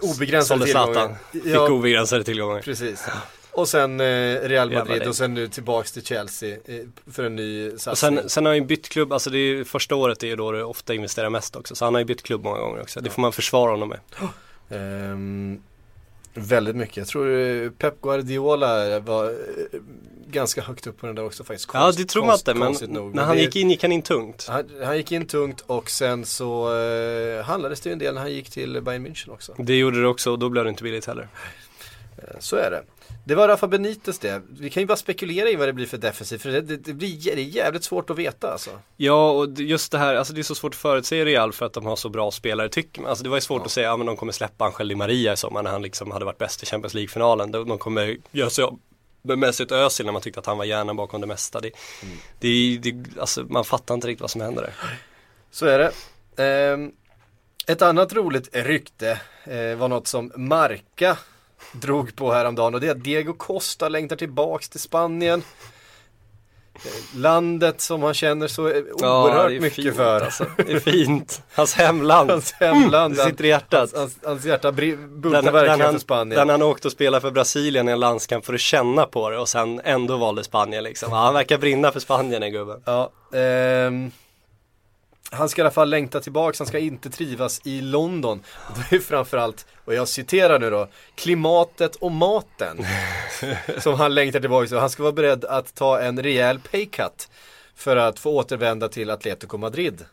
obegränsade tillgångar. Fick Ja, obegränsade tillgångar. precis. Och sen eh, Real Madrid och sen nu tillbaks till Chelsea eh, för en ny satsning. Och sen, sen har han ju bytt klubb, alltså det är ju, första året är ju då du ofta investerar mest också. Så han har ju bytt klubb många gånger också. Det får man försvara honom med. Ehm, väldigt mycket. Jag tror eh, Pep Guardiola var eh, ganska högt upp på den där också faktiskt. Ja Konst- det tror man konst- inte men nog. när han det- gick in gick han in tungt. Han, han gick in tungt och sen så eh, handlades det ju en del när han gick till Bayern München också. Det gjorde det också och då blev det inte billigt heller. Eh, Så är det. Det var Rafa Benitez det. Vi kan ju bara spekulera i vad det blir för defensiv för det, det, det blir det är jävligt svårt att veta alltså. Ja och just det här, alltså det är så svårt att förutse Real för att de har så bra spelare tycker man. Alltså det var ju svårt att säga, ja men de kommer släppa Angel Di Maria i sommar när han liksom hade varit bäst i Champions League-finalen. De, kommer göra sig av med Mesut Özil när man tyckte att han var hjärnan bakom det mesta. Det, det, det, alltså man fattar inte riktigt vad som händer där. Så är det. Ehm, ett annat roligt rykte eh, var något som Marca drog på häromdagen och det är att Diego Costa längtar tillbaks till Spanien. Landet som han känner så oerhört är mycket fint, för. Alltså. Det är fint. Hans hemland. Hans hemland. Det sitter i hjärtat. Hans, hans hjärta bultar verkligen han, för Spanien. den han åkte och spelade för Brasilien i en landskamp för att känna på det och sen ändå valde Spanien liksom. Ja, han verkar brinna för Spanien den gubben. Ja, ehm, han ska i alla fall längta tillbaks, han ska inte trivas i London. Det är framförallt, och jag citerar nu då, klimatet och maten. som han längtar tillbaks till. Han ska vara beredd att ta en rejäl paycut. För att få återvända till Atletico Madrid.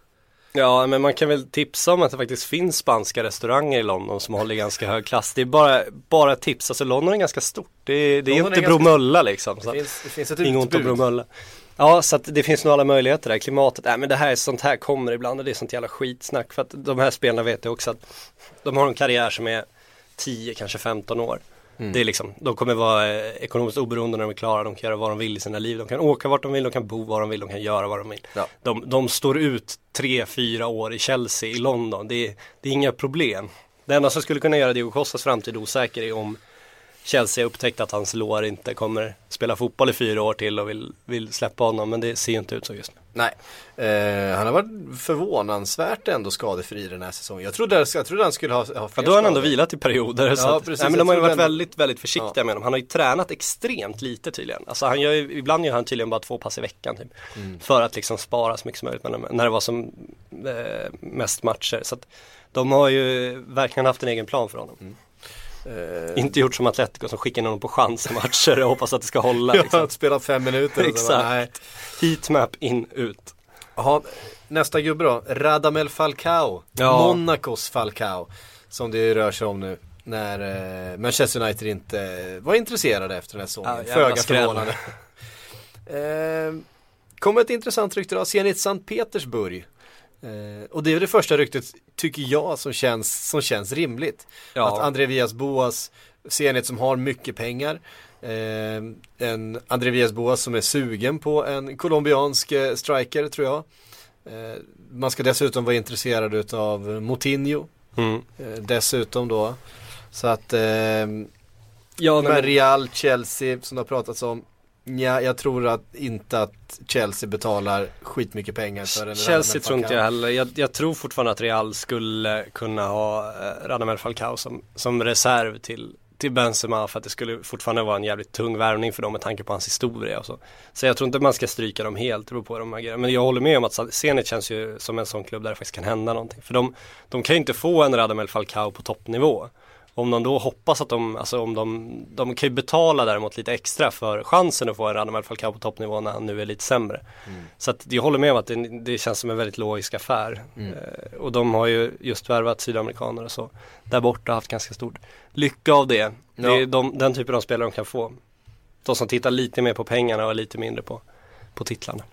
Ja, men man kan väl tipsa om att det faktiskt finns spanska restauranger i London som håller ganska hög klass. Det är bara, bara tips, alltså London är ganska stort. Det, är- det är London är inte ganska- Bromölla liksom. Det finns, det finns ett inget ont om utbud. Bromölla. Ja, så att det finns nog alla möjligheter där. Klimatet, nej men det här, sånt här kommer ibland och det är sånt jävla skitsnack. För att de här spelarna vet ju också att de har en karriär som är 10, kanske 15 år. Mm. Det är liksom, de kommer vara eh, ekonomiskt oberoende när de är klara, de kan göra vad de vill i sina liv, de kan åka vart de vill, de kan bo var de vill, de kan göra vad de vill. Ja. De, de står ut 3-4 år i Chelsea, i London, det är, det är inga problem. Det enda som skulle kunna göra Diego Costas framtid osäker är om Chelsea upptäckt att hans lår inte kommer spela fotboll i fyra år till och vill, vill släppa honom, men det ser ju inte ut så just nu. Nej, eh, han har varit förvånansvärt ändå skadefri den här säsongen. Jag trodde, jag trodde han skulle ha, ha fler Ja, då har han ändå vilat i perioder. så att, precis. nej, men de har ju varit ändå- väldigt, väldigt försiktiga Ja. med honom. Han har ju tränat extremt lite tydligen. Alltså han gör ju, ibland gör han tydligen bara två pass i veckan typ. Mm. För att liksom spara så mycket som möjligt men när det var som eh, mest matcher. Så att de har ju verkligen haft en egen plan för honom. Mm. Inte gjort som Atletico som skickar honom på chanser och hoppas att det ska hålla. Ja, Liksom. att spela fem minuter. så bara. Exakt. Heatmap in, ut. Jaha, nästa gubbe då. Radamel Falcao. Ja. Monacos Falcao. Som det rör sig om nu. När eh, Manchester United inte var intresserade efter den här säsongen. Ja, Föga förvånande. eh, kom ett intressant rykte då. Zenit Sankt Petersburg. Eh, och det är det första ryktet, tycker jag, som känns, som känns rimligt. Ja. Att André Villas Boas, Zenit som har mycket pengar. Eh, en André Villas Boas som är sugen på en colombiansk eh, striker tror jag. Eh, man ska dessutom vara intresserad utav Moutinho. Mm. Eh, dessutom då. Så att, eh, Ja, men men, Real, Chelsea som det har pratats om. Ja, jag tror att inte att Chelsea betalar skitmycket pengar för en Chelsea tror inte jag heller. Jag, jag tror fortfarande att Real skulle kunna ha eh, Radamel Falcao som, som reserv till, till Benzema för att det skulle fortfarande vara en jävligt tung värvning för dem med tanke på hans historia och så. Så jag tror inte man ska stryka dem helt, det beror på hur de agerar. Men jag håller med om att Zenit känns ju som en sån klubb där det faktiskt kan hända någonting. För de, de kan ju inte få en Radamel Falcao på toppnivå. Om de då hoppas att de, alltså om de, de kan ju betala däremot lite extra för chansen att få en Radamel Falcao på toppnivå när han nu är lite sämre. Så att jag håller med om att det, det känns som en väldigt logisk affär. Eh, och de har ju just värvat sydamerikaner och så. Där borta har haft ganska stort lycka av det. Det är Ja. de, den typen av spelare de kan få. De som tittar lite mer på pengarna och lite mindre på, på titlarna.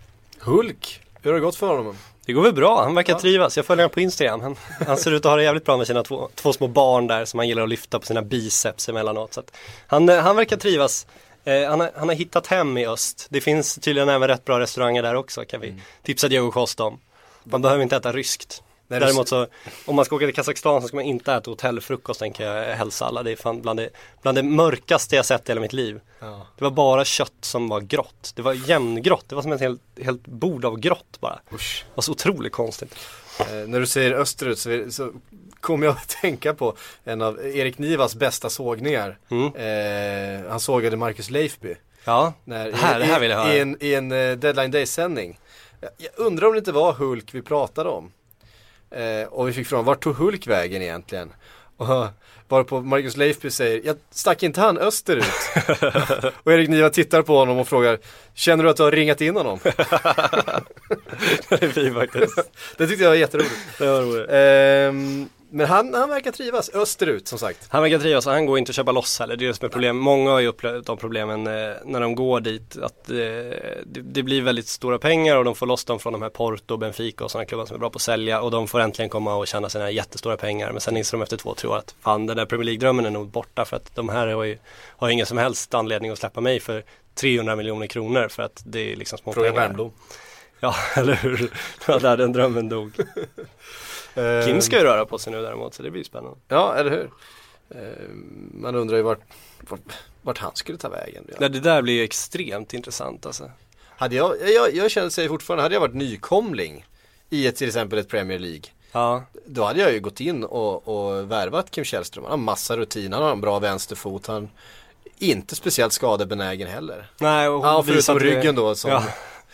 Hulk, hur har det gått för honom? Det går väl bra, han verkar Ja. trivas. Jag följer honom på Instagram. Han, han ser ut att ha det jävligt bra med sina två, två små barn där som han gillar att lyfta på sina biceps emellanåt. Så han, eh, han verkar trivas. Eh, han, har, han har hittat hem i öst. Det finns tydligen även rätt bra restauranger där också kan vi tipsa Diego Costa om. Man behöver inte äta ryskt. Däremot så, om man ska åka till Kazakstan så ska man inte äta hotellfrukost, den kan jag hälsa alla. Det är fan bland det, bland det mörkaste jag sett i hela mitt liv. Ja. Det var bara kött som var grått. Det var jämngrått, det var som ett helt, helt bord av grått bara. Usch. Det var så otroligt konstigt. Eh, när du säger österut så, så kommer jag att tänka på en av Erik Nivas bästa sågningar. Mm. Eh, han sågade Marcus Leifby. Ja, När, det här, det här vill jag höra. I en, i en eh, Deadline Day-sändning. Jag, jag undrar om det inte var Hulk vi pratade om. Eh, och vi fick frågan, vart tog Hulk vägen egentligen? Och varpå Marcus Leifby säger, jag stack inte han österut? och Erik Niva tittar på honom och frågar, känner du att du har ringat in honom? det är fint faktiskt. det tyckte jag var jätteroligt. Det var roligt. Ehm, men han, han verkar trivas österut som sagt. Han verkar trivas och han går inte att köpa loss heller. Det är det som är problem. Många har ju upplevt de problemen eh, när de går dit. Att eh, det, det blir väldigt stora pengar och de får loss dem från de här Porto, Benfica och sådana klubbar som är bra på att sälja. Och de får äntligen komma och tjäna sina jättestora pengar. Men sen inser de efter två, tre år att fan den där Premier League-drömmen är nog borta. För att de här har ju har ingen som helst anledning att släppa mig för 300 miljoner kronor. För att det är liksom små Fråga pengar. Wernbloom. Ja, eller hur. Det var där den drömmen dog. Ehm, Kim ska ju röra på sig nu däremot så det blir spännande. Ja, eller hur? Ehm, man undrar ju vart, vart, vart han skulle ta vägen. Ja. Det där blir ju extremt intressant alltså. Hade jag, jag, jag känner sig fortfarande, hade jag varit nykomling i ett, till exempel ett Premier League. Ja, Då hade jag ju gått in och, och värvat Kim Källström. Han har massa rutin, han har en bra vänsterfot. Han är inte speciellt skadebenägen heller. nej och Ja, förutom det- ryggen då. Som, Ja,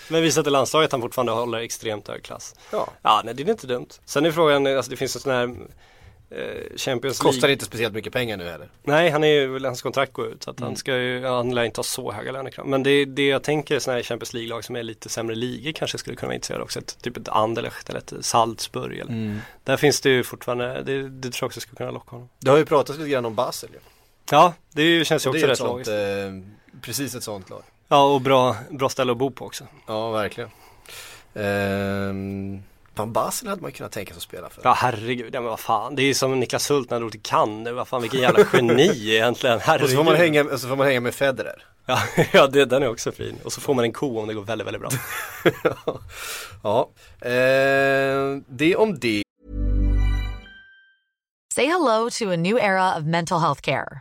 men visat i landslaget att han fortfarande håller extremt hög klass. ja. Ja, nej det är inte dumt. Sen är frågan, alltså det finns en sån här eh, Champions Kostar League. inte speciellt mycket pengar nu heller. Nej, han är ju, hans kontrakt går ut så att Mm. han ska ju, han lär inte ha så höga lönekrav. Men det, det jag tänker är sådana här Champions League-lag som är lite sämre ligor kanske skulle kunna vara intresserade också. Ett, typ ett Anderlecht eller ett Salzburg eller. Mm. Där finns det ju fortfarande, det, det tror jag också skulle kunna locka honom. Det har ju pratats lite grann om Basel ju. Ja, det känns ju också rätt logiskt. eh, precis ett sånt lag. Ja, och bra, bra ställe att bo på också. Ja, verkligen. Ehm, Van Basel hade man kunnat tänka sig att spela för. Ja herregud, ja men vad fan. Det är ju som Niklas Hult när han drog till Cannes. Vad fan vilken jävla geni egentligen. Herregud. Och så får man hänga, och så får man hänga med Federer. Ja, ja det, den är också fin. Och så får man en ko om det går väldigt, väldigt bra. ja, eh, det om det. Say hello to a new era of mental health care.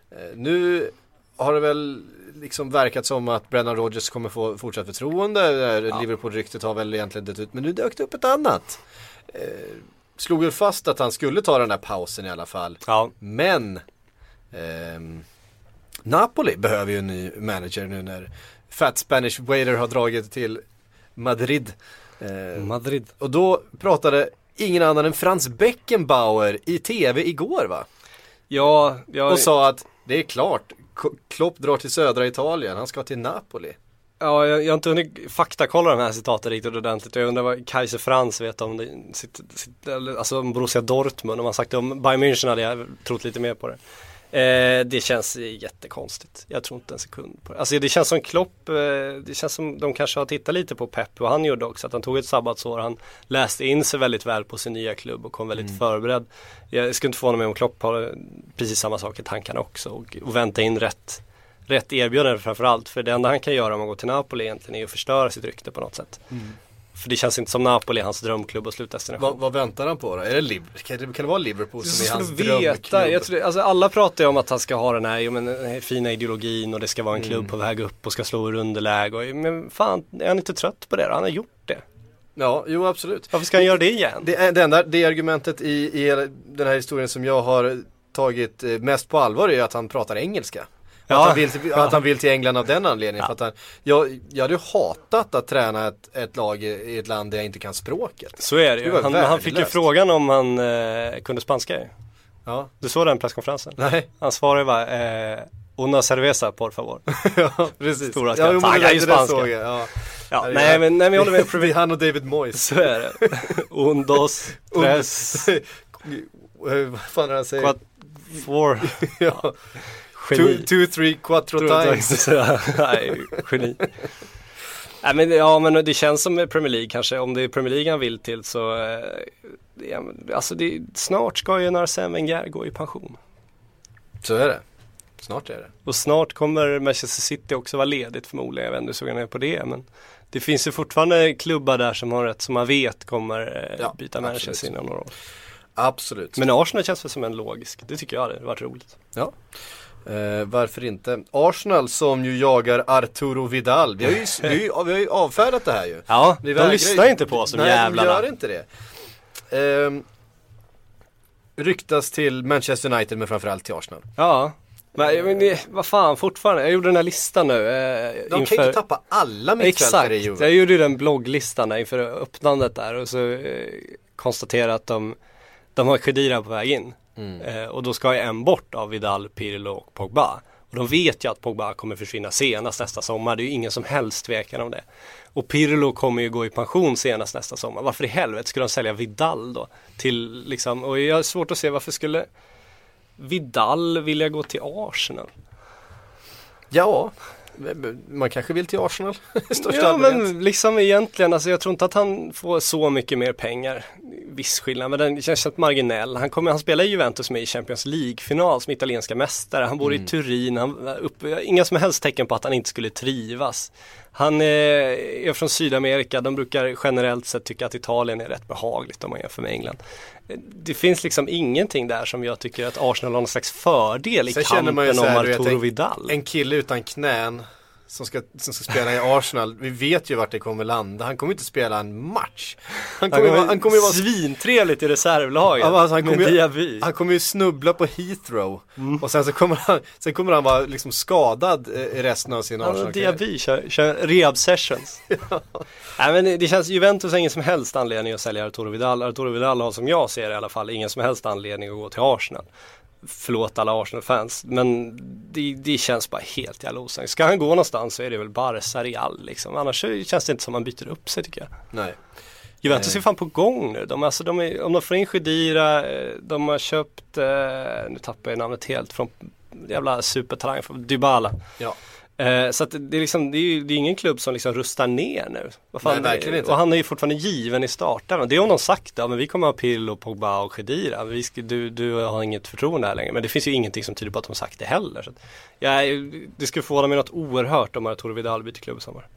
Eh, Nu har det väl liksom verkat som att Brennan Rodgers kommer få fortsatt förtroende. Eh, Liverpool-ryktet har väl egentligen dött ut. Men nu dök det upp ett annat. Eh, slog väl fast att han skulle ta den där pausen i alla fall. Ja, Men ehm, Napoli behöver ju en ny manager nu när Fat Spanish Waiter har dragit till Madrid. Eh, Madrid. och då pratade ingen annan än Frans Beckenbauer i tv igår va? Ja, jag, Och sa att det är klart, Klopp drar till södra Italien, han ska till Napoli. ja, jag, jag har inte hunnit faktakolla de här citaten riktigt ordentligt. Jag undrar vad Kaiser Franz vet om det, sitt, sitt, alltså om Borussia Dortmund. Om han sagt det om Bayern München hade jag trott lite mer på det. Eh, det känns jättekonstigt. Jag tror inte en sekund på det. Alltså det känns som Klopp, eh, det känns som de kanske har tittat lite på Pep och han gjorde också att han tog ett sabbatsår. Han läste in sig väldigt väl på sin nya klubb och kom väldigt förberedd. Jag skulle inte förvåna mig om Klopp har precis samma sak i tankarna också och, och vänta in rätt rätt erbjudande framförallt. För det enda han kan göra om han går till Napoli egentligen är att förstöra sitt rykte på något sätt. För det känns inte som Napoli hans drömklubb och slutdestination. Vad, väntar han på då? Är det? Kan det, kan det vara Liverpool som är hans skulle drömklubb? veta, jag tror, alltså alla pratar ju om att han ska ha den här, jo, men, den här fina ideologin och det ska vara en klubb Mm. på väg upp och ska slå ur underläge. Och, men fan, är han inte trött på det då? Han har gjort det. Ja, jo absolut. Varför ska han göra det igen? Det, det enda det argumentet i, i den här historien som jag har tagit eh, mest på allvar är att han pratar engelska. Ja. Att, han vill till, att han vill till England av den anledningen. För att han, jag, jag hade ju hatat att träna ett, ett lag i, ett land där jag inte kan språket. Så är det ju. Han, han fick ju frågan om han eh, kunde spanska ju. Ja. Du såg den presskonferensen? Nej. Han svarade bara eh, Una cerveza por favor. ja, precis. Stora ja, skratt. jo, men det, det där såg jag. Ja. Ja, nej, men- nej, men jag håller med. Han och David Moyes. Så är det. Un, dos, tres, Vad fan är det han säger? quat, four. ja. Geni. Two, two, three, quattro times. Nej, geni. Nej men ja men det känns som Premier League kanske, om det är Premier League han vill till så eh, ja, Alltså det, snart ska ju Arsene Wenger gå i pension. Så är det. Snart är det. Och snart kommer Manchester City också vara ledigt förmodligen, jag vet inte hur såg jag ner på det men Det finns ju fortfarande klubbar där som har rätt som man vet kommer eh, Ja, byta absolut. inom några år. Absolut. Men Arsenal känns väl som en logisk, det tycker jag hade varit roligt. Ja. Eh, varför inte? Arsenal som ju jagar Arturo Vidal. Vi har ju, vi har ju, vi har ju avfärdat det här ju. Ja, Vi de vägrar ju- lyssnar inte på oss, de Nej, jävlarna. de gör inte det. Ehm, ryktas till Manchester United men framförallt till Arsenal. Ja, men, men vad fan fortfarande, jag gjorde den här listan nu. Eh, De kan ju tappa alla mittfältare Exakt, i Juve. jag gjorde ju den blogglistan där inför öppnandet där och så eh, konstaterade att de, de har Khedira på väg in. Mm. Eh, och då ska ju en bort av Vidal, Pirlo och Pogba. Och de vet ju att Pogba kommer försvinna senast nästa sommar, det är ju ingen som helst tvekan om det. Och Pirlo kommer ju gå i pension senast nästa sommar. Varför i helvete skulle de sälja Vidal då? Till liksom, och jag har svårt att se varför skulle Vidal vilja gå till Arsenal? Ja, man kanske vill till Arsenal i största Ja allmänhet. men liksom egentligen, alltså jag tror inte att han får så mycket mer pengar. Viss skillnad, men den känns rätt marginell. Han, kommer, han spelar i Juventus med i Champions League-final som italienska mästare. Han bor Mm. i Turin, han, upp, inga som helst tecken på att han inte skulle trivas. Han eh, är från Sydamerika, de brukar generellt sett tycka att Italien är rätt behagligt om man jämför med England. Det finns liksom ingenting där som jag tycker att Arsenal har någon slags fördel i Sen känner man ju kampen om Arturo Vidal. en kille utan knän som ska, som ska spela i Arsenal. Vi vet ju vart det kommer landa. Han kommer inte spela en match. Han kommer, han kommer ju vara svintrevligt i reservlaget. Ja, alltså, han, kommer ju, han kommer ju snubbla på Heathrow och sen så kommer han, sen kommer han vara liksom skadad eh, i resten av sin arsenal Diaby kör, kör rehab sessions. Nej men det- det känns, Juventus har ingen som helst anledning att sälja Arturo Vidal. Arturo Vidal har som jag ser det i alla fall ingen som helst anledning att gå till Arsenal. Förlåt alla Arsenal-fans, men det, det känns bara helt jävla osannolikt. Ska han gå någonstans så är det väl Barca Real liksom. Annars känns det inte som man byter upp sig tycker jag. Nej. Juventus är fan på gång nu. De, alltså, de är, om de får in Khedira, eh, de har köpt, eh, nu tappar jag namnet helt, från jävla supertalang från Dybala. Ja. Eh, så att det är liksom, det är ju det är ingen klubb som liksom rustar ner nu. Vad fan, Nej, verkligen inte. Och han är ju fortfarande given i starten. Det har någon sagt, ja men vi kommer ha Pirlo, Pogba och Khedira. Vi ska, du, du har inget förtroende här längre. Men det finns ju ingenting som tyder på att de sagt det heller. Så att, ja, det skulle förvåna mig något oerhört om Arturo Vidal byter klubb i sommar.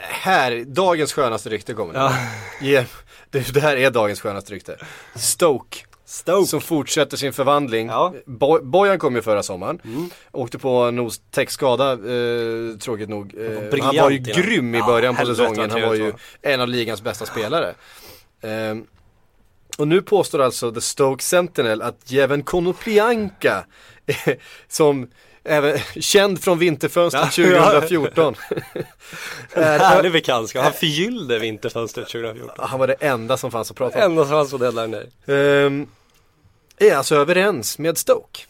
Här, dagens skönaste rykte kommer nu. Ja. Det, det här är dagens skönaste rykte. Stoke. Stoke. Som fortsätter sin förvandling. Ja. Bo- Bojan kom ju förra sommaren. Åkte på en nos-täckskada, eh, tråkigt nog. Eh, han var ju innan. grym i Ja, början på helvete vad säsongen. Han var ju en av ligans bästa spelare. Ehm, och nu påstår alltså The Stoke Sentinel att Jeven Konoplyanka, som även känd från vinterfönstret Ja. 2014. En härlig bekantskap. Han förgyllde vinterfönstret 2014. Han var det enda som fanns att prata om. Enda som fanns på deadline day. Är alltså överens med Stoke.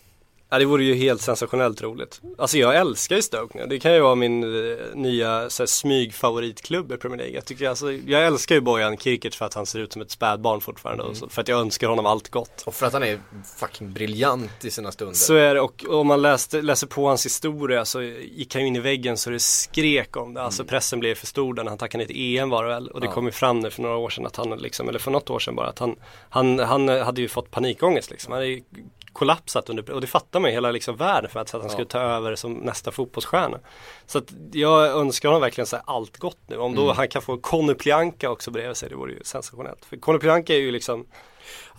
Ja det vore ju helt sensationellt roligt. Alltså jag älskar ju Stoke nu. Det kan ju vara min eh, nya så här, smygfavoritklubb i Premier League. Jag, tycker, alltså, jag älskar ju Bojan Kirkic för att han ser ut som ett spädbarn fortfarande. Och så, för att jag önskar honom allt gott. Och för att han är fucking briljant i sina stunder. Så är det och om man läste, läser på hans historia så gick han ju in i väggen så det skrek om det. Alltså pressen blev för stor när han tackade ner till EM var det väl. Och det Ja. kom ju fram nu för några år sedan att han liksom, eller för något år sedan bara att han, han, han hade ju fått panikångest liksom. Han hade kollapsat under, och det fattar man ju hela liksom världen för att, så att han Ja. skulle ta över som nästa fotbollsstjärna. Så att jag önskar honom verkligen så allt gott nu. Om då Mm. han kan få Conny Plianka också bredvid sig, det vore ju sensationellt. För Conny Plianka är ju liksom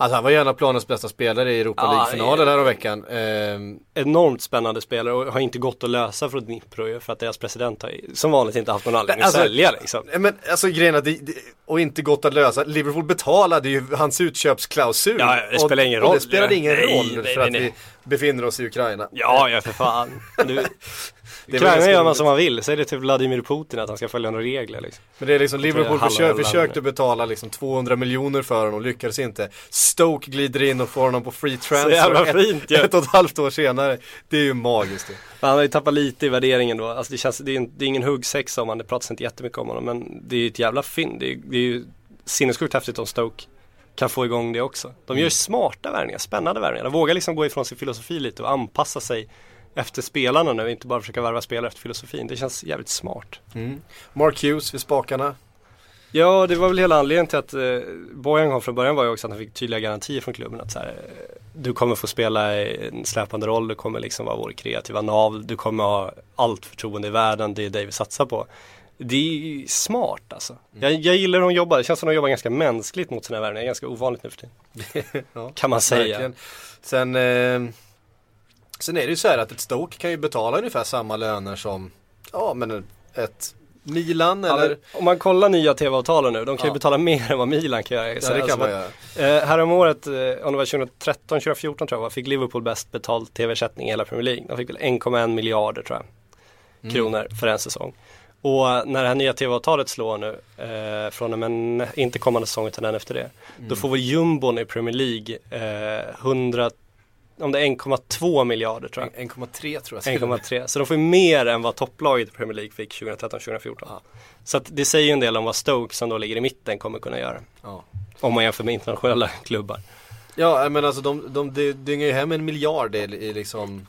Alltså han var gärna planens bästa spelare i Europa League-finalen ja. här om veckan. Ehm, Enormt spännande spelare och har inte gått att lösa från Dnipro ju, för att deras president har ju som vanligt inte haft någon anledning Alltså- att sälja liksom. Men alltså grejen att det, det, och inte gått att lösa. Liverpool betalade ju hans utköpsklausul. Ja, det Och- spelar ingen Och roll. det spelade ingen Nej, roll för nej, att nej. vi befinner oss i Ukraina. Ja, ja för fan. Du, Ukraina gör man som man vill, säg det till Vladimir Putin att han ska följa några regler liksom. Men det är liksom Liverpool försökte betala liksom 200 miljoner för honom och lyckades inte. Stoke glider in och får honom på free transfer. jävla ett, fint ju. ett och ett halvt år senare. Det är ju magiskt. Det. Han har ju tappat lite i värderingen då, alltså det känns, det är, en, det är ingen huggsexa om han, det pratas inte jättemycket om honom men det är ju ett jävla fynd. Det är, det är ju sinnessjukt häftigt om Stoke kan få igång det också. De Mm. gör smarta värvningar, spännande värvningar. De vågar liksom gå ifrån sin filosofi lite och anpassa sig efter spelarna nu, inte bara försöka värva spelare efter filosofin. Det känns jävligt smart. Mark Hughes vid spakarna. Ja, det var väl hela anledningen till att eh, Bojan kom från början var ju också att han fick tydliga garantier från klubben att så här, eh, du kommer få spela en släpande roll, du kommer liksom vara vår kreativa nav, du kommer ha allt förtroende i världen, det är det vi satsar på. Det är smart alltså. Jag, jag gillar hur de jobbar, det känns som de jobbar ganska mänskligt mot sina värvningar, ganska ovanligt nu för tiden. Ja, Kan man säga. verkligen. Sen, eh, sen är det ju så här att ett Stoke kan ju betala ungefär samma löner som, ja men ett Milan Ja, eller? men om man kollar nya tv-avtalen nu, de kan ju Ja. betala mer än vad Milan kan göra. Ja det kan man göra. Eh, häromåret, eh, om det var 2013, 2014 tror jag var, fick Liverpool bäst betalt tv-ersättning i hela Premier League. De fick väl 1,1 miljarder tror jag, Mm. kronor för en säsong. Och när det här nya tv-avtalet slår nu, eh, från och med, inte kommande säsong utan den efter det, Mm. då får väl jumbon i Premier League eh, 100, om det är 1,2 miljarder tror jag. 1,3 tror jag. 1,3. Så de får ju mer än vad topplaget i Premier League fick 2013-2014. Så att det säger ju en del om vad Stoke som då ligger i mitten kommer kunna göra. Ja. Om man jämför med internationella klubbar. Ja men alltså de, de, de dyngar ju hem en miljard i, i liksom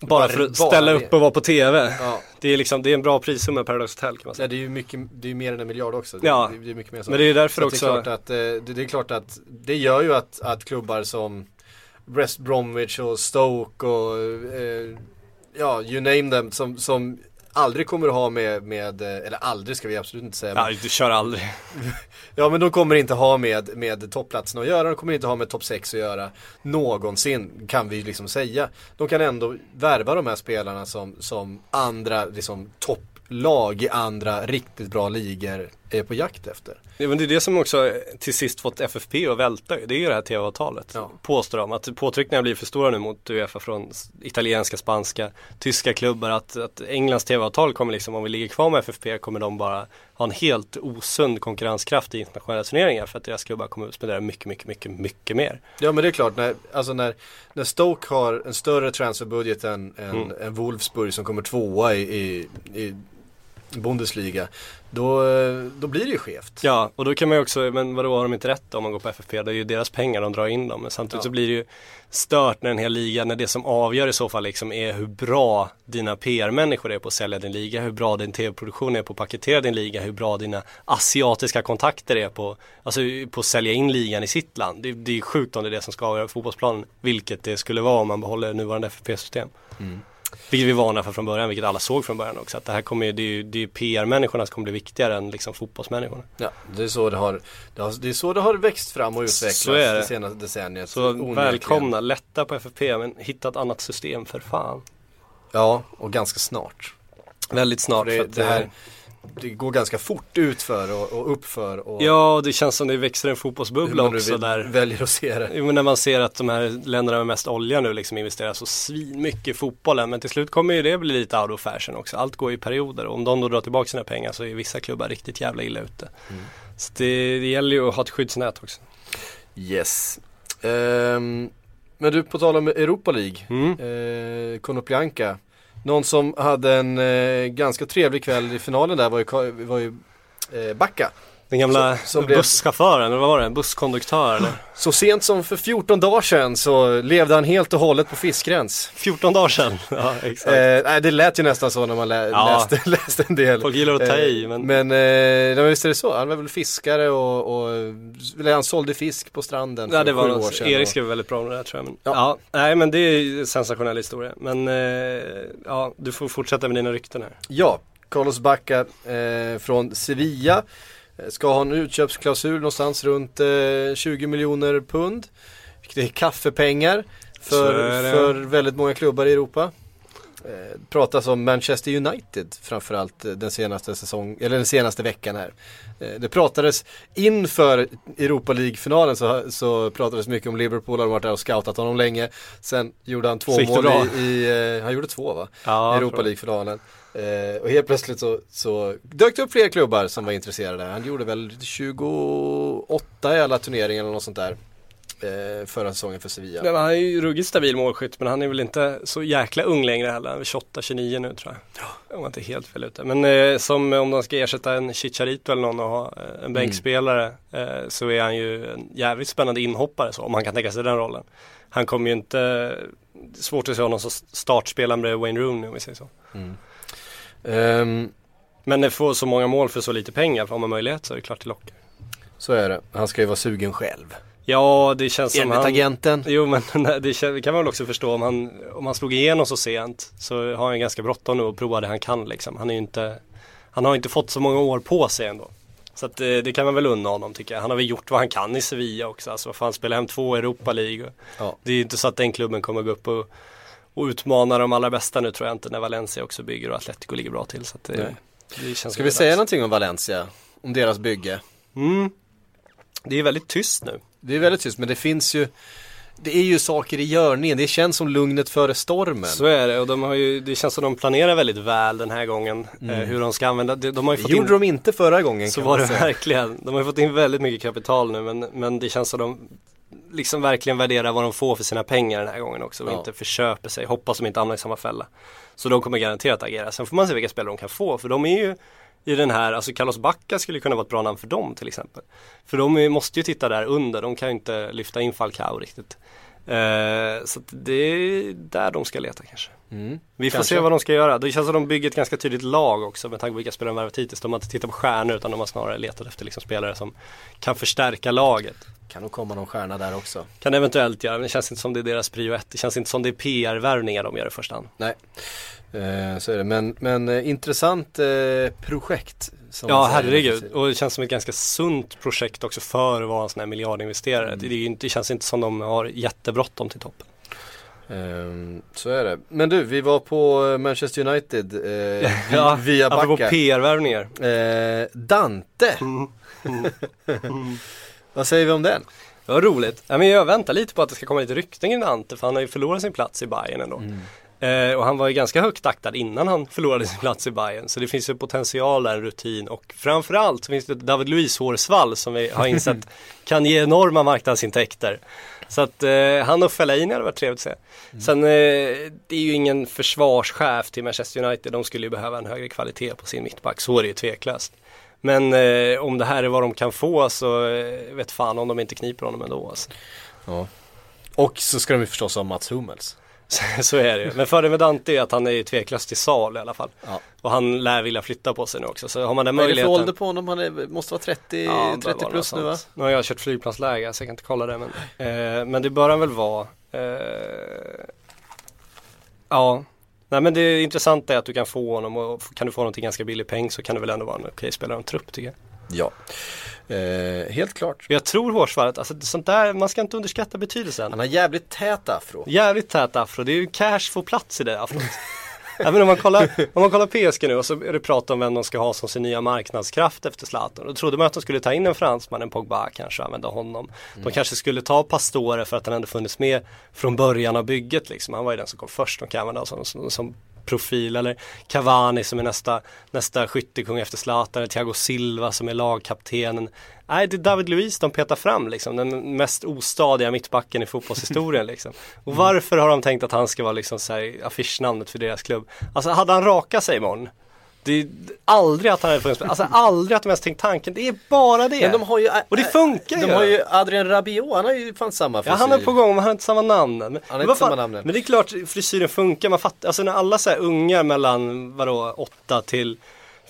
Bara för att ställa upp och vara på TV. Ja. Det är liksom, det är en bra prissumma Paradise Hotel kan man säga. Ja, det är ju mycket, det är mer än en miljard också. Det, Ja. det, är mycket mer så. Men det är därför Så också- Det är, klart att, eh, det, det är klart att det gör ju att, att klubbar som West Bromwich och Stoke och eh, ja, you name them som, som aldrig kommer att ha med, med, eh, eller aldrig ska vi absolut inte säga. Ja, du kör aldrig. ja men de kommer inte ha med, med toppplatsen att göra, de kommer inte ha med topp 6 att göra någonsin kan vi liksom säga. De kan ändå värva de här spelarna som, som andra liksom topplag i andra riktigt bra ligor är på jakt efter. Ja, men det är det som också till sist fått FFP att välta. Det är ju det här tv-avtalet. Ja. Påstår de. Att påtryckningarna blir för stora nu mot Uefa från italienska, spanska, tyska klubbar. Att, att Englands tv-avtal kommer liksom, om vi ligger kvar med FFP kommer de bara ha en helt osund konkurrenskraft i internationella turneringar. För att deras klubbar kommer att spendera mycket, mycket, mycket, mycket mer. Ja men det är klart, när, alltså när, när Stoke har en större transferbudget än, än, Mm. än Wolfsburg som kommer tvåa i, i, i Bundesliga, då, då blir det ju skevt. Ja, och då kan man ju också, men vadå har de inte rätt då, om man går på FFP? Det är ju deras pengar, de drar in dem. Men samtidigt Ja. så blir det ju stört när en hel liga, när det som avgör i så fall liksom är hur bra dina PR-människor är på att sälja din liga, hur bra din tv-produktion är på att paketera din liga, hur bra dina asiatiska kontakter är på, alltså på att sälja in ligan i sitt land. Det, det är ju sjukt om det är det som ska avgöra fotbollsplanen, vilket det skulle vara om man behåller nuvarande FFP-system. Vilket vi varnade för från början, vilket alla såg från början också. Att det här kommer ju, det är ju, det är PR-människorna som kommer bli viktigare än liksom fotbollsmänniskorna. Ja, det är så det har, det har, det är så det har växt fram och utvecklats Så är det. det senaste decenniet. Så onekligen. välkomna, lätta på FFP men hitta ett annat system för fan. Ja, och ganska snart. Väldigt snart. Det, det, här, det går ganska fort utför och, och uppför. Och Ja, det känns som det växer en hur fotbollsbubbla man nu också där. väljer att se det. Jo, men när man ser att de här länderna med mest olja nu liksom investerar så svin mycket i fotbollen. Men till slut kommer ju det bli lite out of fashion också. Allt går i perioder och om de då drar tillbaka sina pengar så är vissa klubbar riktigt jävla illa ute. Så det, det gäller ju att ha ett skyddsnät också. Yes. Ehm, men du, på tal om Europa League. Mm. Eh, Konoplyanka. Någon som hade en eh, ganska trevlig kväll i finalen där var ju, var ju eh, Backa. Den gamla Så- blev- busschauffören, eller vad var det? Busskonduktör eller? Så sent som för 14 dagar sedan så levde han helt och hållet på fiskgräns. 14 dagar sedan. Ja, exakt. Eh, det lät ju nästan så när man lä- Ja. läste, läste en del. Folk gillar att ta i, Eh, men- Men, eh, visst är det så. Han var väl fiskare och, och han sålde fisk på stranden för Ja det var något, år sedan. Erik skrev väldigt bra om det där tror jag. Men, Ja. ja. nej men det är en sensationell historia. Men eh, ja, du får fortsätta med dina rykten här. Ja, Carlos Bacca eh, från Sevilla. Eh, Ska ha en utköpsklausul någonstans runt eh, 20 miljoner pund. Vilket är kaffepengar för, är det. för väldigt många klubbar i Europa. Eh, pratas om Manchester United framförallt eh, den senaste säsong, eller den senaste veckan här. Eh, det pratades inför Europa League-finalen så, så pratades mycket om Liverpool, har varit där och scoutat honom länge. Sen gjorde han två det mål i, i eh, han gjorde två va? Ja, Europa League-finalen. Eh, och helt plötsligt så, så dök det upp fler klubbar som var intresserade. Han gjorde väl 28 i alla turneringar eller något sånt där. Eh, förra säsongen för Sevilla. Nej, han är ju ruggigt stabil målskytt men han är väl inte så jäkla ung längre heller. Han är 28-29 nu tror jag. Om jag inte är helt fel ute. Men eh, som om de ska ersätta en Chicharito eller någon och ha eh, en bänkspelare eh, så är han ju en jävligt spännande inhoppare så om han kan tänka sig den rollen. Han kommer ju inte, det är svårt att se honom som startspelare med Wayne Rooney om vi säger så. Ehm, Men när får så många mål för så lite pengar, får man möjlighet så är det klart det lockar. så är det. Han ska ju vara sugen själv. Ja, det känns som Enligt han... agenten. Jo men nej, det kän- kan man väl också förstå om han, om han slog igenom så sent så har han ganska bråttom nu och provar det han kan liksom. Han är ju inte, han har inte fått så många år på sig ändå. Så att det, det kan man väl unna honom tycker jag. Han har väl gjort vad han kan i Sevilla också. Alltså vad fan, spela hem två Europa League. Ja. Det är ju inte så att den klubben kommer gå upp och, och utmana de allra bästa nu tror jag inte när Valencia också bygger och Atletico ligger bra till. Så det, Nej. det känns Ska vi det säga dags. någonting om Valencia? Om deras bygge? Mm. Det är väldigt tyst nu. Det är väldigt tyst men det finns ju Det är ju saker i görningen. Det känns som lugnet före stormen. Så är det och de har ju, det känns som de planerar väldigt väl den här gången eh, hur de ska använda, de, de har ju Det fått Mm. gjorde in, de inte förra gången Så var det verkligen. De har ju fått in väldigt mycket kapital nu men, men det känns som de liksom verkligen värderar vad de får för sina pengar den här gången också och Ja. inte förköper sig. Hoppas de inte hamnar i samma fälla. Så de kommer garanterat agera. Sen får man se vilka spelare de kan få för de är ju i den här, alltså Carlos Bacca skulle kunna vara ett bra namn för dem till exempel. För de måste ju titta där under, de kan ju inte lyfta in Falcao riktigt. Eh, så det är där de ska leta kanske. Mm. Vi får Kanske. se vad de ska göra. Det känns som de bygger ett ganska tydligt lag också med tanke på vilka spelare de värvat hittills. De har inte tittat på stjärnor utan de har snarare letat efter liksom spelare som kan förstärka laget. Kan nog komma någon stjärna där också. Kan eventuellt göra, men det känns inte som det är deras prio ett. Det känns inte som det är PR-värvningar de gör i första hand. Nej, eh, så är det. Men, men eh, intressant eh, projekt. Ja herregud, och det känns som ett ganska sunt projekt också för att vara en sån här miljardinvesterare. Det, är ju inte, det känns inte som de har jättebråttom till toppen. Ehm, så är det. Men du, vi var på eh, Manchester United eh, Ja, via apropå Backa. PR-värvningar. Eh, Dante. Vad säger vi om den? Det var roligt. Ja, men jag väntar lite på att det ska komma lite rykten kring Ante för han har ju förlorat sin plats i Bayern ändå. Eh, och han var ju ganska högt aktad innan han förlorade sin plats i Bayern. Så det finns ju potential där, en rutin och framförallt så finns det David Luiz hårsvall som vi har insett kan ge enorma marknadsintäkter. Så att eh, han och Fellaini hade varit trevligt att se. Sen eh, det är ju ingen försvarschef till Manchester United. De skulle ju behöva en högre kvalitet på sin mittback. Så är det ju tveklöst. Men eh, om det här är vad de kan få så eh, vet fan om de inte kniper honom ändå. Alltså. Ja. Och så ska de ju förstås ha Mats Hummels. så är det ju. Men fördelen med Dante är att han är ju tveklöst till sal i alla fall. Ja. Och han lär vilja flytta på sig nu också. Så har man den Vad är det för möjligheten. ålder på honom? Han är, måste vara 30, Ja, det bör 30 vara plus nu va? Nu har jag kört flygplansläge så jag kan inte kolla det men, eh, men det bör han väl vara. Eh, ja, nej men det intressanta är att du kan få honom och kan du få honom till ganska billig peng så kan det väl ändå vara en okej spelare en trupp tycker jag. Ja. Eh, helt klart. Jag tror hårsvallet, alltså sånt där, man ska inte underskatta betydelsen. Han har jävligt tät afro. Jävligt tät afro, det är ju cash får plats i det afrot. Men om, man kollar, om man kollar PSG nu och så är det prat om vem de ska ha som sin nya marknadskraft efter Zlatan. Då trodde man att de skulle ta in en fransman, en Pogba kanske och använda honom. De kanske skulle ta Pastore för att han ändå funnits med från början av bygget liksom. Han var ju den som kom först, de kan använda som, som, som profil eller Cavani som är nästa, nästa skyttekung efter Zlatan eller Thiago Silva som är lagkaptenen. Nej, det är David Luiz de petar fram liksom, den mest ostadiga mittbacken i fotbollshistorien liksom. Och varför har de tänkt att han ska vara liksom så här, affischnamnet för deras klubb? Alltså hade han rakat sig imorgon det är aldrig att han hade funnits, alltså aldrig att de ens tänkt tanken, det är bara det. Men de har ju, Och det funkar De ju. har ju Adrian Rabiot, han har ju fan samma Ja frisyr. han är på gång men han har inte samma namn. Men, Han har inte samma namn. Men det är klart frisyren funkar, man fattar, alltså när alla så här ungar mellan vadå 8 till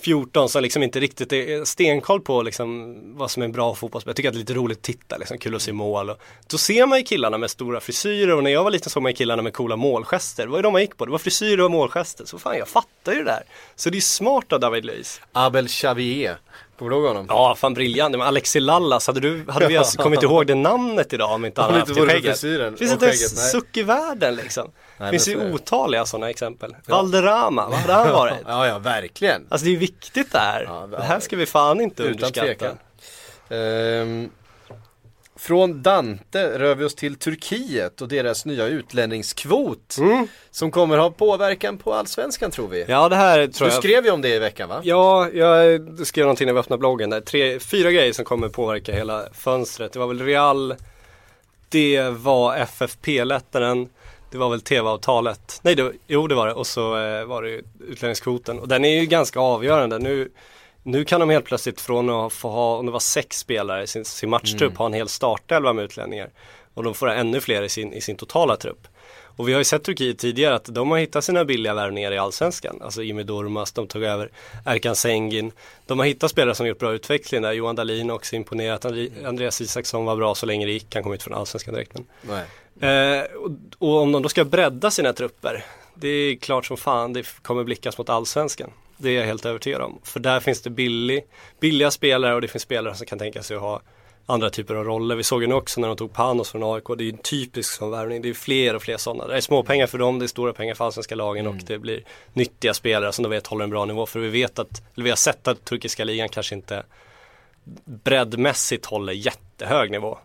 14 som liksom inte riktigt är stenkoll på liksom vad som är en bra fotbollsspelare. Jag tycker att det är lite roligt att titta, liksom, kul att se mål. Och, då ser man ju killarna med stora frisyrer och när jag var liten såg man ju killarna med coola målgester. Det var ju de man gick på? Det var frisyrer och målgester. Så fan jag fattar ju det där. Så det är smart av David Luiz. Abel Xavier Kommer du ihåg honom? Ja, fan briljant. Men Alexi Lallas, hade, du, hade vi alltså kommit ihåg det namnet idag om inte han hade haft för skägget? frisyren Finns inte en suck i världen liksom? Nej, Finns men ju så är det. otaliga sådana exempel. Valderrama, vad hade han varit? Ja, ja, verkligen. Alltså det är ju viktigt det här. Ja, det här ska vi fan inte Utan underskatta. tvekan. Ehm, från Dante rör vi oss till Turkiet och deras nya utlänningskvot. Som kommer ha påverkan på allsvenskan tror vi. Mm. Ja, det här tror Du jag. skrev ju om det i veckan va? Ja, jag skrev någonting när vi öppnade bloggen där. Tre, fyra grejer som kommer påverka hela fönstret. Det var väl Real, det var FFP-lättnaden, det var väl TV-avtalet. Nej, det, jo det var det. Och så eh, var det utlänningskvoten. Och den är ju ganska avgörande. Nu, nu kan de helt plötsligt från att få ha, om det var sex spelare i sin, sin matchtrupp, Mm. ha en hel startelva med utlänningar. Och de får ha ännu fler i sin, i sin totala trupp. Och vi har ju sett Turkiet tidigare att de har hittat sina billiga värvningar i Allsvenskan. Alltså Jimmy Durmaz, de tog över Erkan Sengin. De har hittat spelare som gjort bra utveckling där. Johan Dahlin också imponerat. Andreas Isaksson var bra så länge det gick. Han kom inte från Allsvenskan direkt. Men. Eh, och, och om de då ska bredda sina trupper. Det är klart som fan det kommer blickas mot Allsvenskan. Det är jag helt övertygad om. För där finns det billig, billiga spelare och det finns spelare som kan tänka sig att ha andra typer av roller. Vi såg ju nu också när de tog Panos från AIK. Det är ju en typisk sån värvning. Det är fler och fler sådana. Det är småpengar för dem, det är stora pengar för allsvenska lagen och det blir nyttiga spelare som de vet håller en bra nivå. För vi vet att, eller vi har sett att turkiska ligan kanske inte breddmässigt håller jättehög nivå.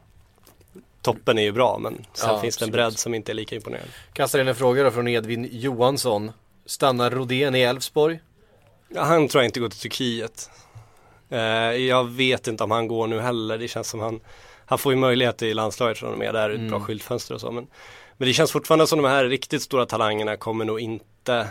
Toppen är ju bra men sen Ja, finns det en absolut. bredd som inte är lika imponerande. Kastar in en fråga då från Edvin Johansson. Stannar Rodén i Elfsborg? Han tror jag inte går till Turkiet. Eh, jag vet inte om han går nu heller. Det känns som han, han får ju möjlighet i landslaget från och med. Där är ett bra Mm. skyltfönster och så. Men, men det känns fortfarande som de här riktigt stora talangerna kommer nog inte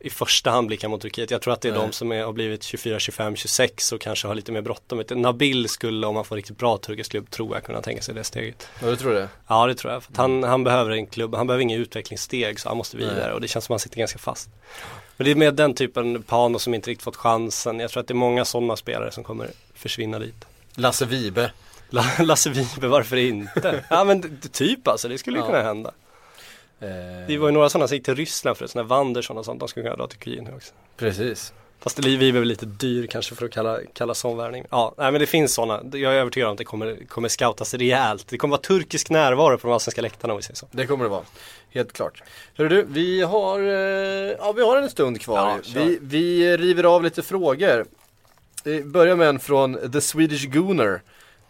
i första hand blicka mot Turkiet. Jag tror att det är Nej. de som är, har blivit 24, 25, 26 och kanske har lite mer bråttom. Nabil skulle, om han får riktigt bra turkisk klubb, tror jag kunna tänka sig det steget. Ja, du tror det? Ja det tror jag. För han, han behöver en klubb, han behöver inga utvecklingssteg så han måste vidare Nej. och det känns som att han sitter ganska fast. Men det är med den typen Pano som inte riktigt fått chansen. Jag tror att det är många sådana spelare som kommer försvinna dit. Lasse Vibe? La- Lasse Vibe, varför inte? ja men typ alltså, det skulle ju Ja. kunna hända. Eh, Det var ju några sådana som gick till Ryssland för sådana Wanderson och sånt, de skulle kunna dra till nu också. Precis. Fast Vibe är väl lite dyr kanske för att kalla, kalla sån värvning. Ja, nej men det finns sådana. Jag är övertygad om att det kommer, kommer scoutas rejält. Det kommer vara turkisk närvaro på de allsvenska läktarna om vi säger så. Det kommer det vara. Helt klart. Hörru du, vi har, eh, ja, vi har en stund kvar. Ja, vi, vi river av lite frågor. Vi börjar med en från The Swedish Gooner.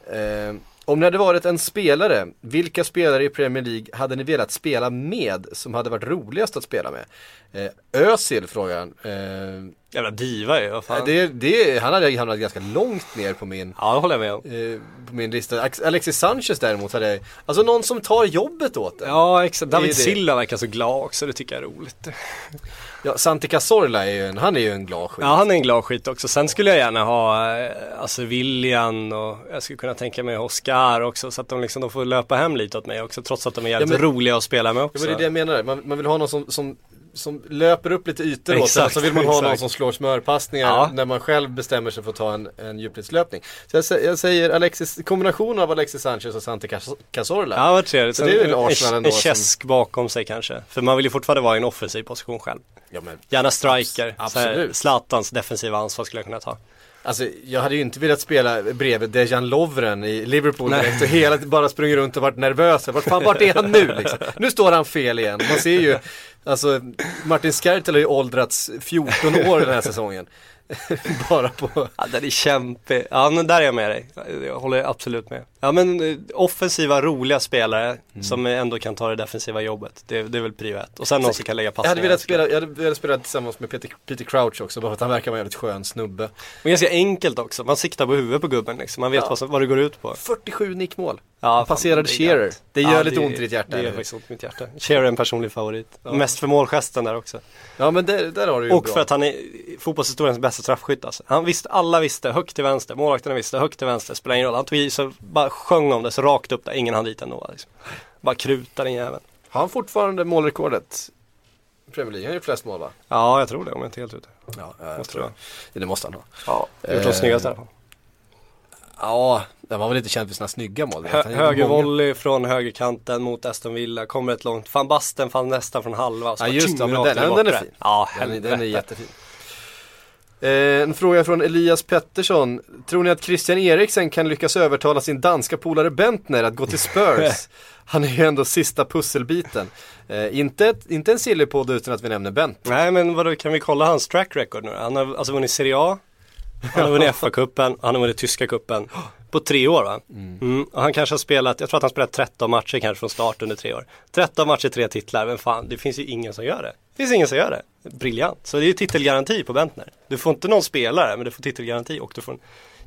Eh, om ni hade varit en spelare, vilka spelare i Premier League hade ni velat spela med som hade varit roligast att spela med? Eh, Özil frågar han. Eh, Jävla diva ju, vad fan. det, det, han hade hamnat ganska långt ner på min Ja, det håller jag med om. eh, på min lista. Alexis Sanchez däremot hade, alltså någon som tar jobbet åt en. Ja, exakt. David. Silva verkar så glad också, det tycker jag är roligt. Ja, Santi Cazorla är ju en, han är ju en glad skit. Ja, han är en glad skit också. Sen skulle jag gärna ha, eh, alltså William och jag skulle kunna tänka mig Oscar också. Så att de liksom de får löpa hem lite åt mig också, trots att de är jävligt Ja, men- roliga att spela med Ja, också. men det är det jag menar, man, man vill ha någon som, som, som löper upp lite ytor åt Exakt, så vill man ha någon exakt. som slår smörpassningar Ja. när man själv bestämmer sig för att ta en, en djupledslöpning. Så jag, jag säger Alexis, kombinationen av Alexis Sanchez och Santi Cazorla. Ja, vad trevligt. Så det är väl en, Arsenal en, ändå en som- käsk bakom sig kanske. För man vill ju fortfarande vara i en offensiv position själv. Ja, men, Gärna striker. Absolut. Zlatans defensiva ansvar skulle jag kunna ta. alltså jag hade ju inte velat spela bredvid Dejan Lovren i Liverpool direkt och hela bara sprungit runt och varit nervös. Vart fan, vart är han nu liksom? Nu står han fel igen. Man ser ju, alltså Martin Skertel har ju åldrats 14 år den här säsongen. bara på Ja, den är kämpig. Ja, men där är jag med dig. Jag håller absolut med. Ja, men eh, offensiva, roliga spelare Mm. som ändå kan ta det defensiva jobbet. Det, det är väl prio ett. Och sen någon som kan lägga Jag passningar. hade velat spela, jag hade velat spela tillsammans med Peter, Peter Crouch också, bara för att han verkar vara en jävligt skön snubbe. Men ganska enkelt också. Man siktar på huvudet på gubben liksom. Man vet Ja. vad, som, vad det går ut på. 47 nickmål. Ja, Han passerade det är Shearer. Det gör Ja, lite ont i ditt hjärta, Det gör faktiskt ont i mitt hjärta. Shearer är en personlig favorit. Mest för målgesten där också. Ja men där, där har du ju Och bra. för att han är fotbollshistoriens bästa straffskytt alltså. Han visste, alla visste, högt till vänster, målvakterna visste, högt till vänster, spelar ingen roll. Han tog i så bara sjöng om det så rakt upp där, ingen hann dit ändå liksom. Bara krutar den jäveln. Har han fortfarande målrekordet? Premier League, han har ju flest mål va? Ja, jag tror det om jag inte är helt ute. Ja, jag Måste tror det det. Det måste han ha. Ja, gjort de Eh, snyggaste i alla fall. Ja, han var väl inte känd för sina snygga mål. Hö, Han gjorde höger många. volley från högerkanten mot Aston Villa, kommer ett långt, fan Basten fann nästan från halva. så Ja just det, men den, den är fin. Ja, den, den är jättefin. Eh, en fråga från Elias Pettersson. Tror ni att Christian Eriksen kan lyckas övertala sin danska polare Bentner att gå till Spurs? Han är ju ändå sista pusselbiten. Eh, inte, ett, inte en sillypodd utan att vi nämner Bentner. Nej men vadå, kan vi kolla hans track record nu Han har alltså vunnit Serie A, han har vunnit FA-cupen, han har vunnit tyska cupen på tre år va? Mm. Och han kanske har spelat, jag tror att han spelat 13 matcher kanske från start under tre år. 13 matcher, tre titlar, men fan det finns ju ingen som gör det. Det finns ingen som gör det. Briljant. Så det är ju titelgaranti på Bentner. Du får inte någon spelare, men du får titelgaranti och du får en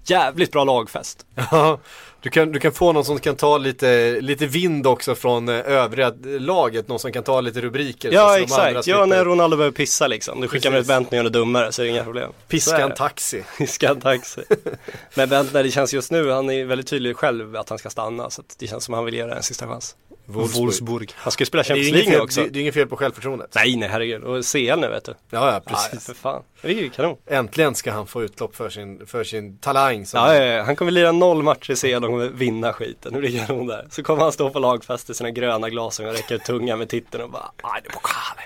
jävligt bra lagfest. Ja, du kan, du kan få någon som kan ta lite, lite vind också från eh, övriga laget, någon som kan ta lite rubriker. Ja exakt, ja när Ronaldo behöver pissa liksom. Du skickar med. Bentner och gör det dummare så är det inga problem. Piska en taxi. Piska en taxi. Men Bentner, det känns just nu, han är väldigt tydlig själv att han ska stanna. Så det känns som att han vill ge det en sista chans. Wolfsburg. Han ska ju spela Champions League nu fel, också. det, det är inget fel på självförtroendet. Nej, nej herregud. Och CL nu vet du. Ja, ja, Ja, precis. för fan. Det är ju kanon. Äntligen ska han få utlopp för sin, för sin talang. Som Ja, ja, ja, han kommer lira noll matcher i CL och kommer vinna skiten. Hur ligger hon där? Så kommer han stå på lagfest i sina gröna glasögon och räcka ut tungan med titeln och bara Aj, det är pokale.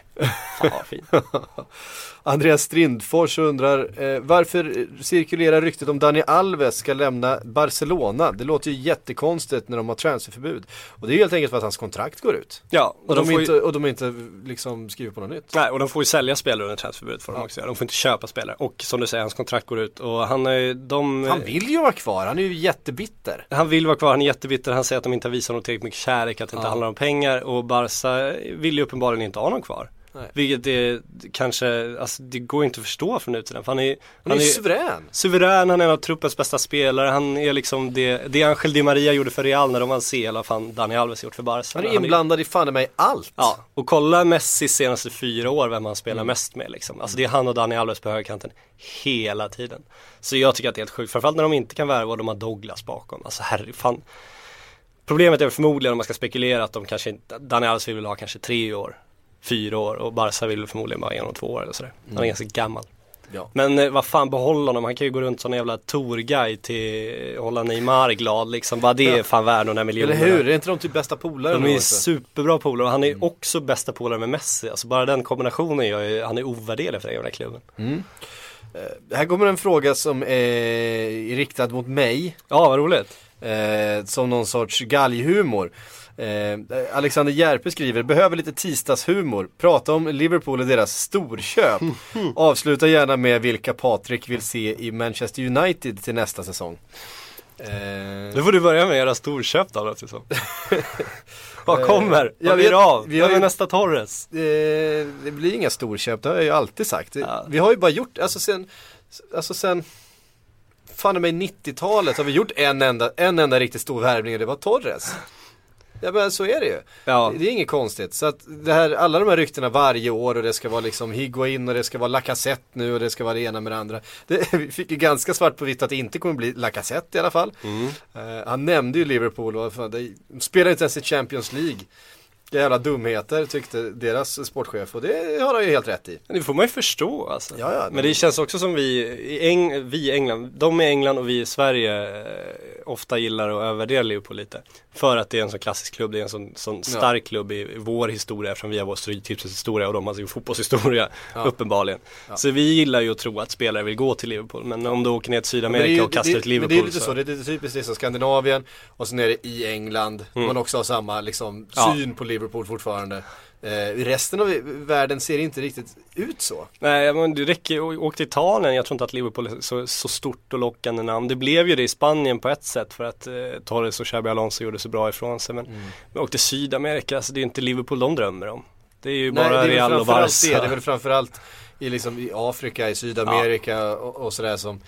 Fan vad fint. Andreas Strindfors undrar eh, varför cirkulerar ryktet om Dani Alves ska lämna Barcelona? Det låter ju jättekonstigt när de har transferförbud. Och det är helt enkelt för att hans kontrakt går ut. Ja, Och, och de, de inte, ju, och de inte liksom skrivit på något nytt. nej, och de får ju sälja spelare under transferförbudet får de också göra. De får inte köpa spelare. Och som du säger, hans kontrakt går ut och han är de Han vill ju vara kvar, han är ju jättebitter. Han vill vara kvar, han är jättebitter, han säger att de inte har visat honom tillräckligt mycket kärlek, att det inte Ja. handlar om pengar och Barca vill ju uppenbarligen inte ha honom kvar. Nej. Vilket är kanske, alltså det går inte att förstå från utsidan. För han är, Han är ju suverän. suverän, han är en av truppens bästa spelare, han är liksom det, det Angel Di Maria gjorde för Real när de vann CL, har fan Dani Alves gjort för Barca. Han är inblandad i fan i mig allt. Ja, och kolla Messis senaste fyra år vem han spelar Mm. mest med liksom. Alltså det är han och Dani Alves på högerkanten hela tiden. Så jag tycker att det är helt sjukt, framförallt när de inte kan värva och de har Douglas bakom. Alltså herre, fan. Problemet är förmodligen om man ska spekulera att de kanske inte, Dani Alves vill ha kanske tre år, fyra år och Barca vill förmodligen bara en och två år eller sådär. Han är Mm. ganska gammal. Ja. Men eh, vad fan behåll honom, han kan ju gå runt som en jävla tourguide till hålla Neymar glad liksom. Bara det är fan värd de här miljonerna. Eller hur? Är inte de typ bästa polare? De är superbra polare och han är Mm. också bästa polare med Messi. Alltså bara den kombinationen gör ju, han är ovärderlig för den jävla klubben. Här kommer en fråga som är riktad mot mig. Ja, vad roligt. Eh, som någon sorts galghumor. Eh, Alexander Järpe skriver, behöver lite tisdagshumor. Prata om Liverpool och deras storköp. Avsluta gärna med vilka Patrik vill se i Manchester United till nästa säsong. Eh, Nu får du börja med era storköp då, låter som. Vad kommer? jag Vad blir vet- det av? vi har ju- nästa Torres? Eh, det blir inga storköp, det har jag ju alltid sagt. Ja. Vi har ju bara gjort, alltså sen, alltså sen Fan i mig 90-talet har vi gjort en enda, en enda riktigt stor värvning och det var Torres. Ja men så är det ju. Ja. Det är inget konstigt. Så att det här, alla de här ryktena varje år och det ska vara liksom Higuain och det ska vara Lacazette nu och det ska vara det ena med det andra. Det, vi fick ju ganska svart på vitt att det inte kommer bli Lacazette i alla fall. Eh, han nämnde ju Liverpool och fan, de spelar inte ens i Champions League. Jävla dumheter tyckte deras sportchef och det har han ju helt rätt i. Det får man ju förstå alltså. Ja, ja, Men det känns också som vi, i Eng, vi England, de i England och vi i Sverige eh, ofta gillar att övervärdera Liverpool lite. För att det är en sån klassisk klubb, det är en sån, sån stark klubb i, vår historia eftersom vi har vår stryktipshistoria och de har sin fotbollshistoria uppenbarligen. Så vi gillar ju att tro att spelare vill gå till Liverpool men om du åker ner till Sydamerika Men det ju- och kastar det, ett Men Liverpool det är lite så, så, det är lite typiskt liksom Skandinavien och sen är det i England. Man också har samma liksom Ja. syn på Liverpool fortfarande. Eh, resten av världen ser inte riktigt ut så. Nej men det räcker, å- åk till Italien, jag tror inte att Liverpool är så, så stort och lockande namn. Det blev ju det i Spanien på ett sätt för att eh, Torres och Xabi Alonso gjorde så bra ifrån sig. Men, men åk till Sydamerika, alltså det är inte Liverpool de drömmer om. Det är ju bara det är Real och Barca. det. Det är väl framförallt i, liksom, i Afrika, i Sydamerika och, och sådär som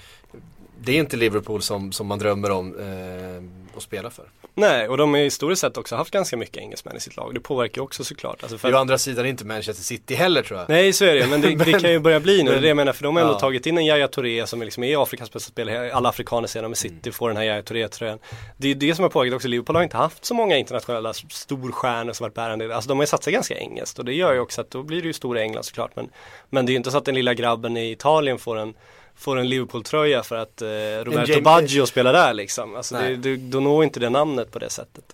det är inte Liverpool som, som man drömmer om eh, att spela för. Nej, och de har historiskt sett också haft ganska mycket engelsmän i sitt lag. Det påverkar ju också såklart. Alltså för är å andra sidan inte Manchester City heller tror jag. Nej så är det men det, det kan ju börja bli nu. det är det jag menar för de har ändå Ja. tagit in en Yahya Touré som är liksom är Afrikas bästa spelare. Alla afrikaner ser dem i City, får den här Yahya Touré-tröjan. Det är det som har påverkat också. Liverpool har inte haft så många internationella storstjärnor som varit bärande. Alltså de har ju satsat ganska engelskt och det gör ju också att då blir det ju stora England såklart. Men, men det är ju inte så att den lilla grabben i Italien får en Får en Liverpool-tröja för att eh, Roberto James- Baggio spelar där liksom. Alltså det, Nej. det, då når inte det namnet på det sättet.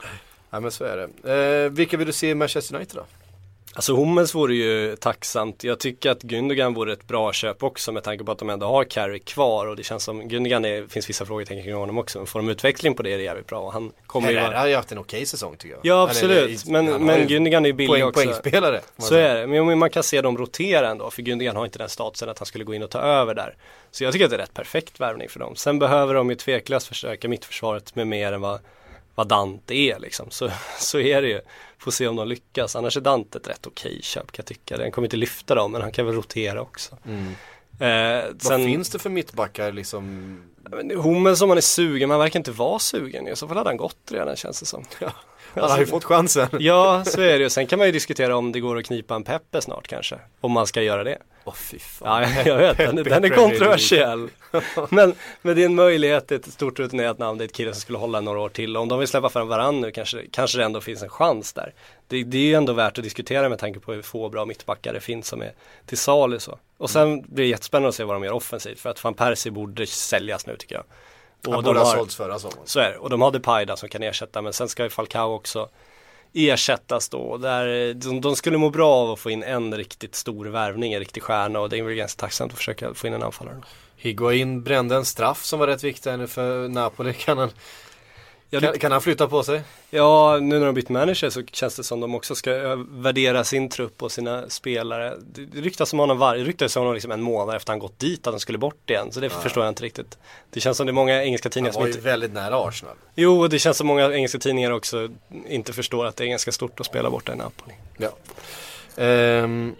Ja men så är det. Eh, vilka vill du se i Manchester United då? Alltså Hummels vore ju tacksamt. Jag tycker att Gündogan vore ett bra köp också med tanke på att de ändå har Carrick kvar och det känns som Gündogan, det finns vissa frågetecken kring honom också. Men får de utveckling på det är det jävligt bra. Och han kommer Herrera vara... har ju haft en okej säsong tycker jag. Ja absolut, men, men ju Gündogan är ju billig poäng, också. Poängspelare. Så är det, men man kan se dem rotera ändå för Gündogan har inte den statusen att han skulle gå in och ta över där. Så jag tycker att det är rätt perfekt värvning för dem. Sen behöver de ju tveklöst förstärka mittförsvaret med mer än vad, vad Dante är liksom. Så, så är det ju. Får se om de lyckas. Annars är Dante ett rätt okej köp kan jag tycka. Den kommer inte lyfta dem men han kan väl rotera också. Eh, Vad sen, finns det för mittbackar liksom? men Hummels om han är sugen, men han verkar inte vara sugen. I så fall hade han gått redan känns det som. Han har ju fått chansen. Ja, så är det ju. Sen kan man ju diskutera om det går att knipa en Peppe snart kanske. Om man ska göra det. Åh fy fan. Ja, jag vet. Den, den är kontroversiell. Men, men det är en möjlighet, ett stort rutinerat namn, det är ett kille som skulle hålla några år till. Om de vill släppa fram varann nu kanske, kanske det ändå finns en chans där. Det, det är ju ändå värt att diskutera med tanke på hur få bra mittbackar det finns som är till salu så. Och sen blir det jättespännande att se vad de gör offensivt för att van Persie borde säljas nu tycker jag. Han de borde ha har- sålts förra sommaren. så är det. Och de har där som kan ersätta men sen ska ju Falcao också ersättas då. Och Där, de, de skulle må bra av att få in en riktigt stor värvning, en riktig stjärna och det är väl ganska tacksamt att försöka få in en anfallare. Higuain brände en straff som var rätt viktig för Napoli. Kan han, kan, kan han flytta på sig? Ja, nu när de bytt manager så känns det som de också ska ö, värdera sin trupp och sina spelare. Det ryktas om honom varje, det ryktas om honom liksom en månad efter han gått dit att han skulle bort igen. Så det förstår jag inte riktigt. Det känns som det är många engelska tidningar Han som var ju inte väldigt nära Arsenal. Jo, och det känns som många engelska tidningar också inte förstår att det är ganska stort att spela borta i Napoli. Ja. Ehm,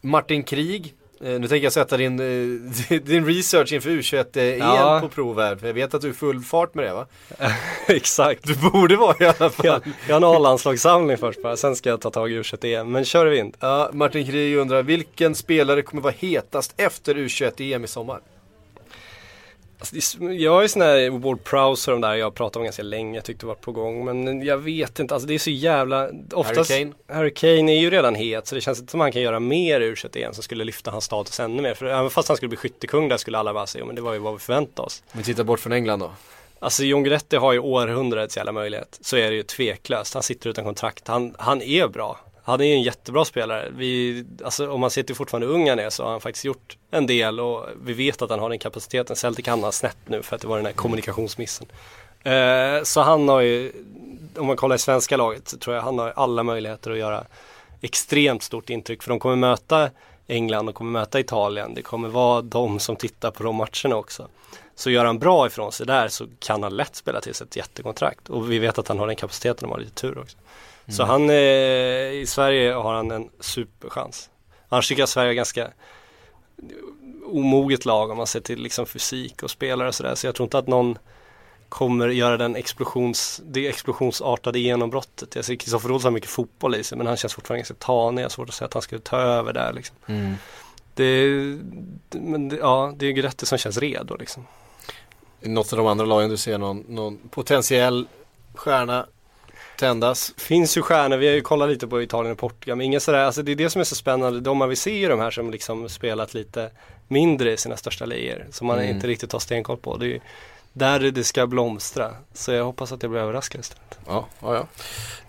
Martin Krig. Eh, nu tänker jag sätta din, eh, din research inför U21-EM Ja. på prov här. För jag vet att du är full fart med det va? Exakt. Du borde vara i alla fall. Jag, jag har en A-landslagssamling först bara, sen ska jag ta tag i U21-EM. Men kör vind. Ja, Martin Krig undrar, vilken spelare kommer vara hetast efter U21-EM i sommar? Alltså, jag är sån här Ward Prowse och de där jag pratat om ganska länge, jag tyckte det var på gång. Men jag vet inte, alltså det är så jävla, oftast Harry Kane? Harry Kane är ju redan het så det känns inte som han kan göra mer ur 21 som skulle lyfta hans status ännu mer. För även fast han skulle bli skyttekung där skulle alla bara säga, "Jo, men det var ju vad vi förväntade oss. Om vi tittar bort från England då. Alltså John Guidetti har ju århundradets jävla möjlighet. Så är det ju tveklöst. Han sitter utan kontrakt. Han, han är bra. Han är ju en jättebra spelare. Vi, alltså, om man ser till fortfarande ung han är så har han faktiskt gjort en del och vi vet att han har den kapaciteten. Celtic hamnar snett nu för att det var den här kommunikationsmissen. Eh, så han har ju, om man kollar i svenska laget så tror jag han har alla möjligheter att göra extremt stort intryck. För de kommer möta England och kommer möta Italien. Det kommer vara de som tittar på de matcherna också. Så gör han bra ifrån sig där så kan han lätt spela till sig ett jättekontrakt. Och vi vet att han har den kapaciteten och har lite tur också. Så han, eh, i Sverige har han en superchans. Annars tycker jag Sverige är ganska omoget lag om man ser till liksom fysik och spelare och sådär. Så jag tror inte att någon kommer göra den explosions, det explosionsartade genombrottet. Jag ser Kristoffer Olsson har mycket fotboll i sig men han känns fortfarande ganska tanig. Jag har svårt att säga att han skulle ta över där liksom. Det, men det, ja, det är Guidetti som känns redo liksom. I något av de andra lagen du ser någon, någon potentiell stjärna tändas? Finns ju stjärnor, vi har ju kollat lite på Italien och Portugal men inga sådär, alltså det är det som är så spännande. De man vill se är de här som liksom spelat lite mindre i sina största ligor. Som man Mm. inte riktigt har stenkoll på. Det är ju där det ska blomstra. Så jag hoppas att jag blir överraskad istället. Ja, ja,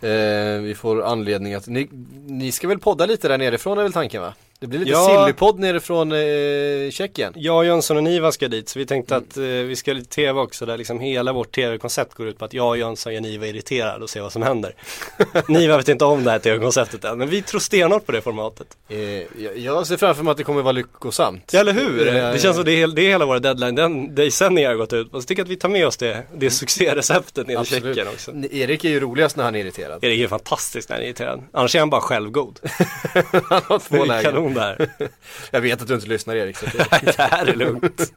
ja. Eh, vi får anledning att, ni, ni ska väl podda lite där nerifrån är väl tanken va? Det blir lite Ja. sillypodd nerifrån eh, Tjeckien. Jag, Jönsson och Niva ska dit så vi tänkte Mm. att eh, vi ska lite tv också där liksom hela vårt tv-koncept går ut på att jag, Jönsson gör Niva irriterad och ser vad som händer. Niva vet inte om det här tv-konceptet än men vi tror stenhårt på det formatet. Eh, jag, jag ser framför mig att det kommer vara lyckosamt. Ja, eller hur? Eh, Det känns som det är, det är hela vår deadline, den decenniet har gått ut på. Så jag tycker att vi tar med oss det, det succéreceptet ner i. Tjeckien också. Erik är ju roligast när han är irriterad. Erik är fantastisk när han är irriterad. Annars är han bara självgod. Han har två Det är lägen. kanon där. Jag vet att du inte lyssnar Erik. Så det här är lugnt.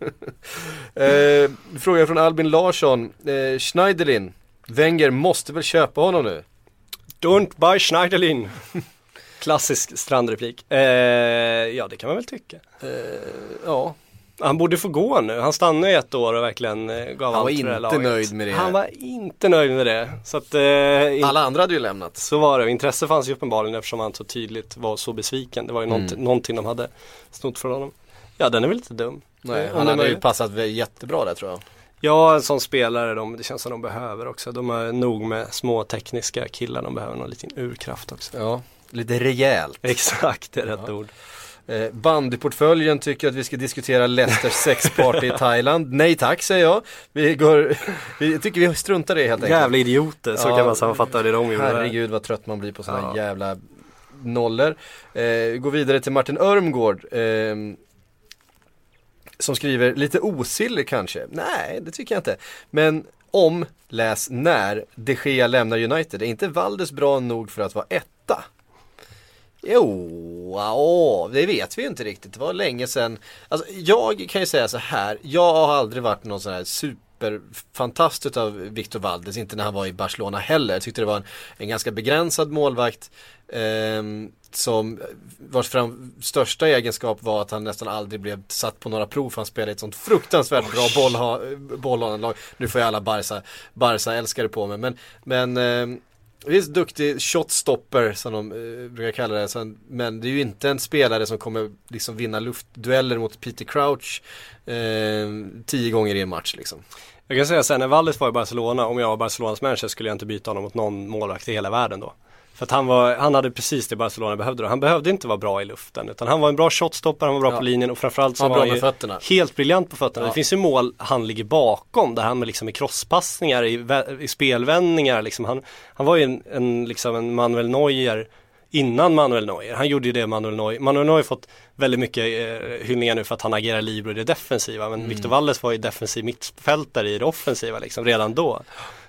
eh, fråga från Albin Larsson. Eh, Schneiderlin. Wenger måste väl köpa honom nu? Don't buy Schneiderlin. Klassisk strandreplik. Eh, ja, det kan man väl tycka. Ja. Han borde få gå nu. Han stannade i ett år och verkligen eh, gav var allt för det här inte laget. nöjd med det. Han var inte nöjd med det. Så att, eh, Alla andra hade ju lämnat. Så var det. Intresse fanns ju uppenbarligen eftersom han så tydligt var så besviken. Det var ju Mm. någonting, någonting de hade snott från honom. Ja, den är väl lite dum. Nej, han hade ju passat jättebra där tror jag. Ja, en sån spelare, de, det känns som de behöver också. De har nog med små tekniska killar, de behöver någon liten urkraft också. Ja. Lite rejält. Exakt, det är rätt ord. Eh, bandyportföljen tycker att vi ska diskutera Leicesters sexparty i Thailand. Nej tack säger jag. Vi går, vi tycker vi struntar i det helt enkelt. Jävla idioter, så kan man sammanfatta det de gjorde. Herregud vad trött man blir på sådana Ja. jävla nollor. Eh, går vidare till Martin Örmgård. Eh, som skriver, lite osillig kanske? Nej, det tycker jag inte. Men om, läs när, de Gea lämnar United. Är inte Valdes bra nog för att vara etta? Jo, ja, det vet vi ju inte riktigt. Det var länge sedan. Alltså, jag kan ju säga så här. Jag har aldrig varit någon sån här superfantast utav Victor Valdes. Inte när han var i Barcelona heller. Jag tyckte det var en, en ganska begränsad målvakt. ehm, som vars fram, största egenskap var att han nästan aldrig blev satt på några prov för han spelade ett sånt fruktansvärt bra bollhållandelag. Nu får jag alla Barca, Barca älskare på mig men, men det är en duktig shotstopper som de eh, brukar kalla det. Men det är ju inte en spelare som kommer liksom vinna luftdueller mot Peter Crouch eh, tio gånger i en match liksom. Jag kan säga sen när Valdes var i Barcelona, om jag var Barcelonas manager skulle jag inte byta honom mot någon målvakt i hela världen då. För att han, var, han hade precis det Barcelona behövde då. Han behövde inte vara bra i luften utan han var en bra shotstopper, han var bra Ja. på linjen och framförallt så Han var han ju fötterna. helt briljant på fötterna. Ja. Det finns ju mål han ligger bakom där han med liksom i crosspassningar, i, i spelvändningar liksom. Han, han var ju en, en, liksom en Manuel Neuer innan Manuel Neuer. Han gjorde ju det Manuel Neuer. Manuel Neuer fått väldigt mycket eh, hyllningar nu för att han agerar libero i det defensiva. Men Mm. Victor Valles var ju defensiv mittfältare i det offensiva liksom redan då.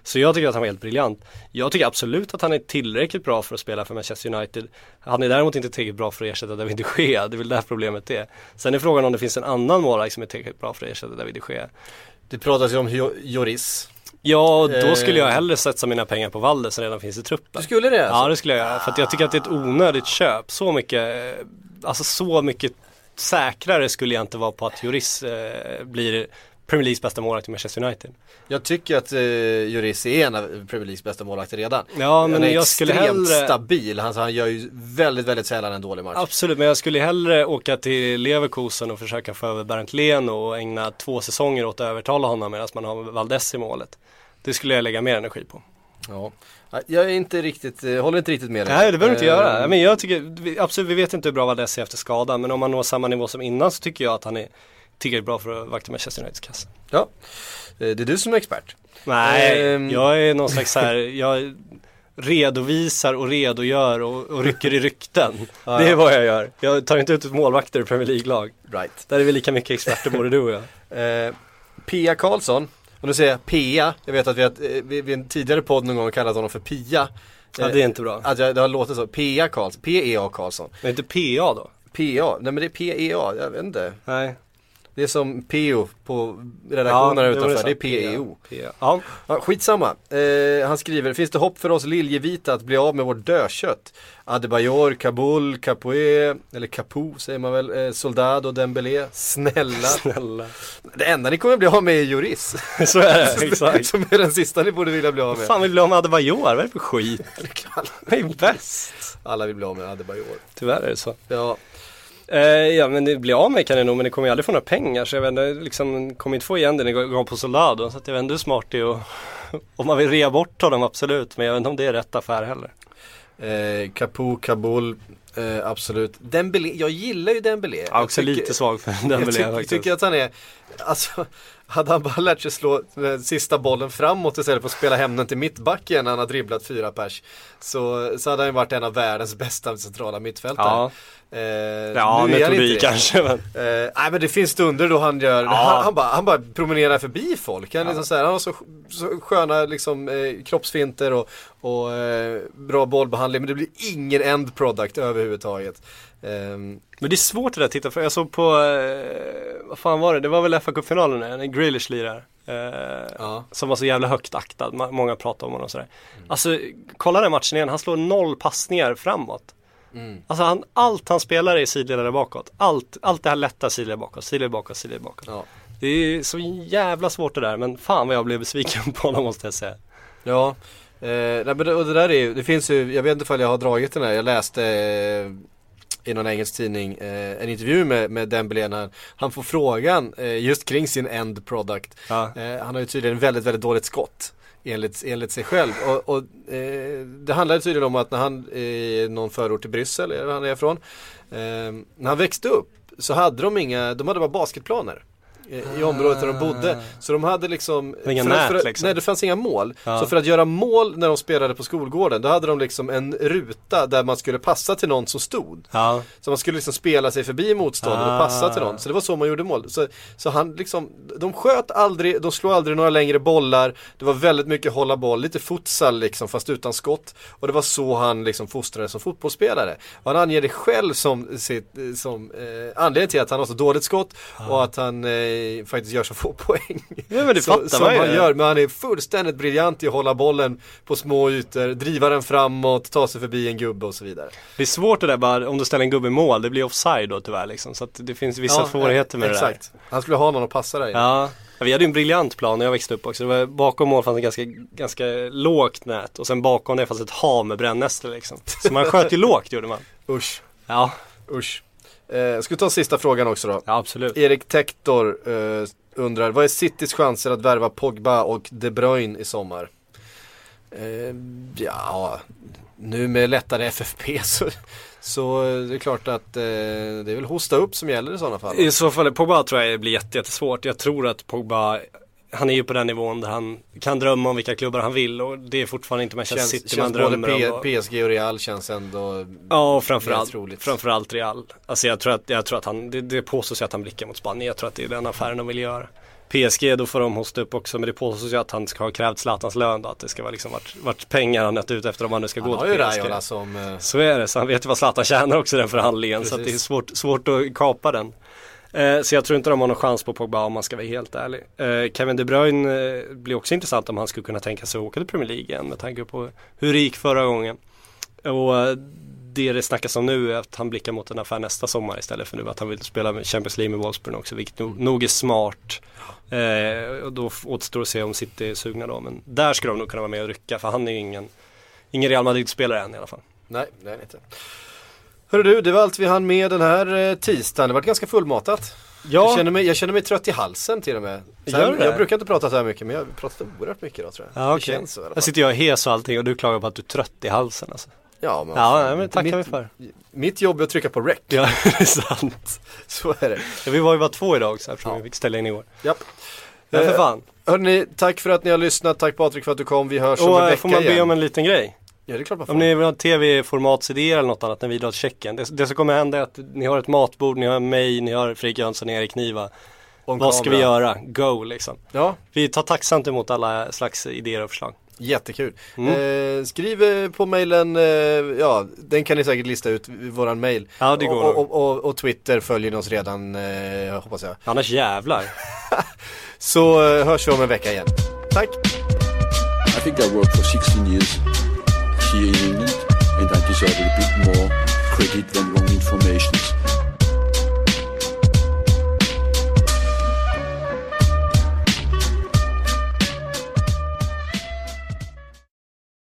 Så jag tycker att han var helt briljant. Jag tycker absolut att han är tillräckligt bra för att spela för Manchester United. Han är däremot inte tillräckligt bra för att ersätta David de Gea. Det är väl där problemet är. Sen är frågan om det finns en annan målvakt som är tillräckligt bra för att ersätta David de Gea. Det pratas ju om Jo- Joris. Ja, då Eh. skulle jag hellre satsa mina pengar på Valdes som redan finns i truppen. Du skulle det alltså? Ja, det skulle jag göra. För att jag tycker att det är ett onödigt köp. Så mycket, eh, alltså så mycket säkrare skulle jag inte vara på att Juris eh, blir Premier Leagues bästa målvakt i Manchester United. Jag tycker att eh, Joris är en av Premier Leagues bästa målvakter redan. Ja, men han är jag skulle extremt hellre- stabil. Han, han gör ju väldigt, väldigt sällan en dålig match. Absolut, men jag skulle hellre åka till Leverkusen och försöka få över Bernt Leno och ägna två säsonger åt att övertala honom medan man har Valdes i målet. Det skulle jag lägga mer energi på. Ja. Jag är inte riktigt, eh, håller inte riktigt med dig. Nej det behöver du inte Eh, göra. Men jag tycker, absolut vi vet inte hur bra Valdes är efter skadan men om man når samma nivå som innan så tycker jag att han är tillräckligt bra för att vakta Manchester Uniteds kassa. Ja, Eh, det är du som är expert. Nej, Ehm. jag är någon slags så här, jag redovisar och redogör och, och rycker i rykten. Ja, det är vad jag gör. Jag tar inte ut målvakter i Premier League-lag. Right. Där är vi lika mycket experter både du och jag. Eh, Pia Karlsson, och nu säger jag Pia, jag vet att vi har eh, vi, vi en tidigare podd någon gång kallat honom för Pia. Ja, det är inte bra. Att jag, det har låtit så, Pia Karlsson, P-E-A Karlsson. Men inte PA då? PA, nej men det är P-E-A, jag vet inte. Nej. Det är som PO på redaktionen här jo, utanför, sant. det är P-E-O. Ja. Ja, skitsamma. Eh, han skriver, finns det hopp för oss liljevita att bli av med vårt dödkött? Adebayor, Kabul, Capoe, eller Capo säger man väl, eh, Soldado, Dembélé, snälla. Snälla. Det enda ni kommer bli av med är Juris. Så är det, exakt. Som är den sista ni borde vilja bli av med. Fan vill bli av med Adebayor? Vad är det för skit? Det är bäst. Alla vill bli av med Adebayor. Tyvärr är det så. Ja. Eh, ja men det blir av mig kan det nog men det kommer ju aldrig få några pengar så jag vet inte, liksom kommer inte få igen det när jag går på Soldado så att jag vet inte hur smart det är och om man vill rea bort honom absolut men jag vet inte om det är rätt affär heller. Eh, Capo, Kabul, eh, absolut. Dembélé, jag gillar ju Dembélé. Jag är också tycker- lite svag för Jag Dembélé tycker, faktiskt. tycker att han är, alltså hade han bara lärt sig slå den sista bollen framåt istället för att spela hem den till mittbacken när han har dribblat fyra pers Så, så hade han ju varit en av världens bästa centrala mittfältare Ja. eh, Ja, nu är han metodik inte det. kanske men. Eh, nej men det finns stunder då han gör, han, han, bara, han bara promenerar förbi folk. Han, liksom så här, han har så, så sköna liksom, eh, kroppsfinter och, och eh, bra bollbehandling men det blir ingen end product överhuvudtaget. Ehm, Men det är svårt det där att titta för jag såg på, eh, vad fan var det? Det var väl fa Cup-finalen när Grealish lirar. Eh, Som var så jävla högt aktad, många pratar om honom och sådär. Alltså kolla den matchen igen, han slår noll passningar framåt. Mm. Alltså han, allt han spelar är sidled där bakåt. Allt, allt det här lätta sidled bakåt, sidled bakåt, sidled bakåt. Ja. Det är så jävla svårt det där men fan vad jag blev besviken på honom måste jag säga. Ja, eh, nej, men det, och det där är ju, det finns ju, jag vet inte ifall jag har dragit den här, jag läste eh, i någon engelsk tidning eh, en intervju med, med Dembélé när han får frågan eh, just kring sin end product. Ja. Eh, han har ju tydligen väldigt, väldigt dåligt skott. enligt, enligt sig själv. Och, och eh, det handlade tydligen om att när han, i någon förort till Bryssel, det han är ifrån, eh, när han växte upp så hade de inga, de hade bara basketplaner. I- området där de bodde. Så de hade liksom Inga för nät, för liksom. Nej det fanns inga mål. Ja. Så för att göra mål när de spelade på skolgården Då hade de liksom en ruta där man skulle passa till någon som stod. Ja. Så man skulle liksom spela sig förbi motståndaren och passa till Ah. någon. Så det var så man gjorde mål. Så, så han liksom, de sköt aldrig, de slog aldrig några längre bollar. Det var väldigt mycket hålla boll, lite futsal liksom fast utan skott. Och det var så han liksom fostrades som fotbollsspelare. Och han anger det själv som, sitt, som eh, anledning till att han har så dåligt skott och att han eh, faktiskt gör så få poäng. Ja, men det så, fattar som man ju. han gör, men han är fullständigt briljant i att hålla bollen på små ytor, driva den framåt, ta sig förbi en gubbe och så vidare. Det är svårt det där bara, om du ställer en gubbe i mål, det blir offside då tyvär liksom. Så att det finns vissa svårigheter med exakt. Han skulle ha någon att passa där det i. där. Ja. Ja, Vi hade ju en briljant plan när jag växte upp också. Det var, bakom mål fanns ett ganska, ganska lågt nät och sen bakom det fanns ett hav med brännässlor liksom. Så man sköt ju lågt gjorde man. Usch, Ja, usch. Eh, ska vi ta sista frågan också då? ja absolut. Erik Tektor eh, undrar, vad är Citys chanser att värva Pogba och De Bruyne i sommar? Eh, ja, nu med lättare FFP så, så det är klart att eh, det är väl hosta upp som gäller i sådana fall. I så fall, Pogba tror jag blir jätte, jättesvårt. Jag tror att Pogba, han är ju på den nivån där han kan drömma om vilka klubbar han vill och det är fortfarande inte Manchester City man känns både drömmer om. P- och- PSG och Real känns ändå Ja, och framförallt, framförallt Real. Alltså jag tror att, jag tror att han, det, det påstås ju att han blickar mot Spanien. Jag tror att det är den affären de vill göra. PSG, då får de hosta upp också, men det påstås ju att han ska ha krävt Zlatans lön då, att det ska vara liksom vart, vart pengar han är ute efter om han nu ska Han gå har till ju PSG. Raiola som eh, Så är det, så han vet ju vad Zlatan tjänar också i den förhandlingen. Så att det är Precis. svårt, svårt att kapa den. Eh, så jag tror inte de har någon chans på Pogba om man ska vara helt ärlig. Eh, Kevin De Bruyne eh, blir också intressant om han skulle kunna tänka sig att åka till Premier League igen med tanke på hur det gick förra gången. Och eh, det det snackas om nu är att han blickar mot en affär nästa sommar istället för nu att han vill spela Champions League med Wolfsburg också, vilket nog, nog är smart. Eh, och då återstår att se om City är sugna då, men där skulle de nog kunna vara med och rycka för han är ju ingen, ingen Real Madrid-spelare än i alla fall. Nej, det är han inte. Hörru du, det var allt vi hann med den här eh, tisdagen. Det var ganska fullmatat. Jag, känner mig, jag känner mig trött i halsen till och med. Gör det? jag brukar inte prata så här mycket men jag har pratat oerhört mycket idag tror jag. Ja, Det okej. känns så. Jag sitter jag hes och allting och du klagar på att du är trött i halsen alltså. Ja, men, Ja, nej, men tackar mitt, vi för. Mitt jobb är att trycka på rec. Ja, det är sant. Så är det. Ja, vi var ju bara två idag också eftersom Ja. vi fick ställa in igår. Japp. Men för Eh, fan. Hörni, tack för att ni har lyssnat. Tack Patrik för att du kom. Vi hörs om Och en eh, vecka får man be igen. om en liten grej? Ja, det är klart man får. Om ni vill ha tv-formatsidéer eller något annat när vi drar till Tjeckien. Det, det som kommer hända är att ni har ett matbord, ni har mig, ni har Fredrik Jönsson, Erik Niva. En Vad ska vi göra? Go liksom. Ja, Vi tar tacksamt emot alla slags idéer och förslag. jättekul. Mm. Eh, skriv eh, på mejlen, eh, ja den kan ni säkert lista ut, våran mejl. Ja, det går och, och, och, och Twitter följer ni oss redan, eh, hoppas jag. Annars jävlar. Så eh, hörs vi om en vecka igen. Tack! I think I worked for 16 years here in England, and I deserve a bit more credit than wrong informations.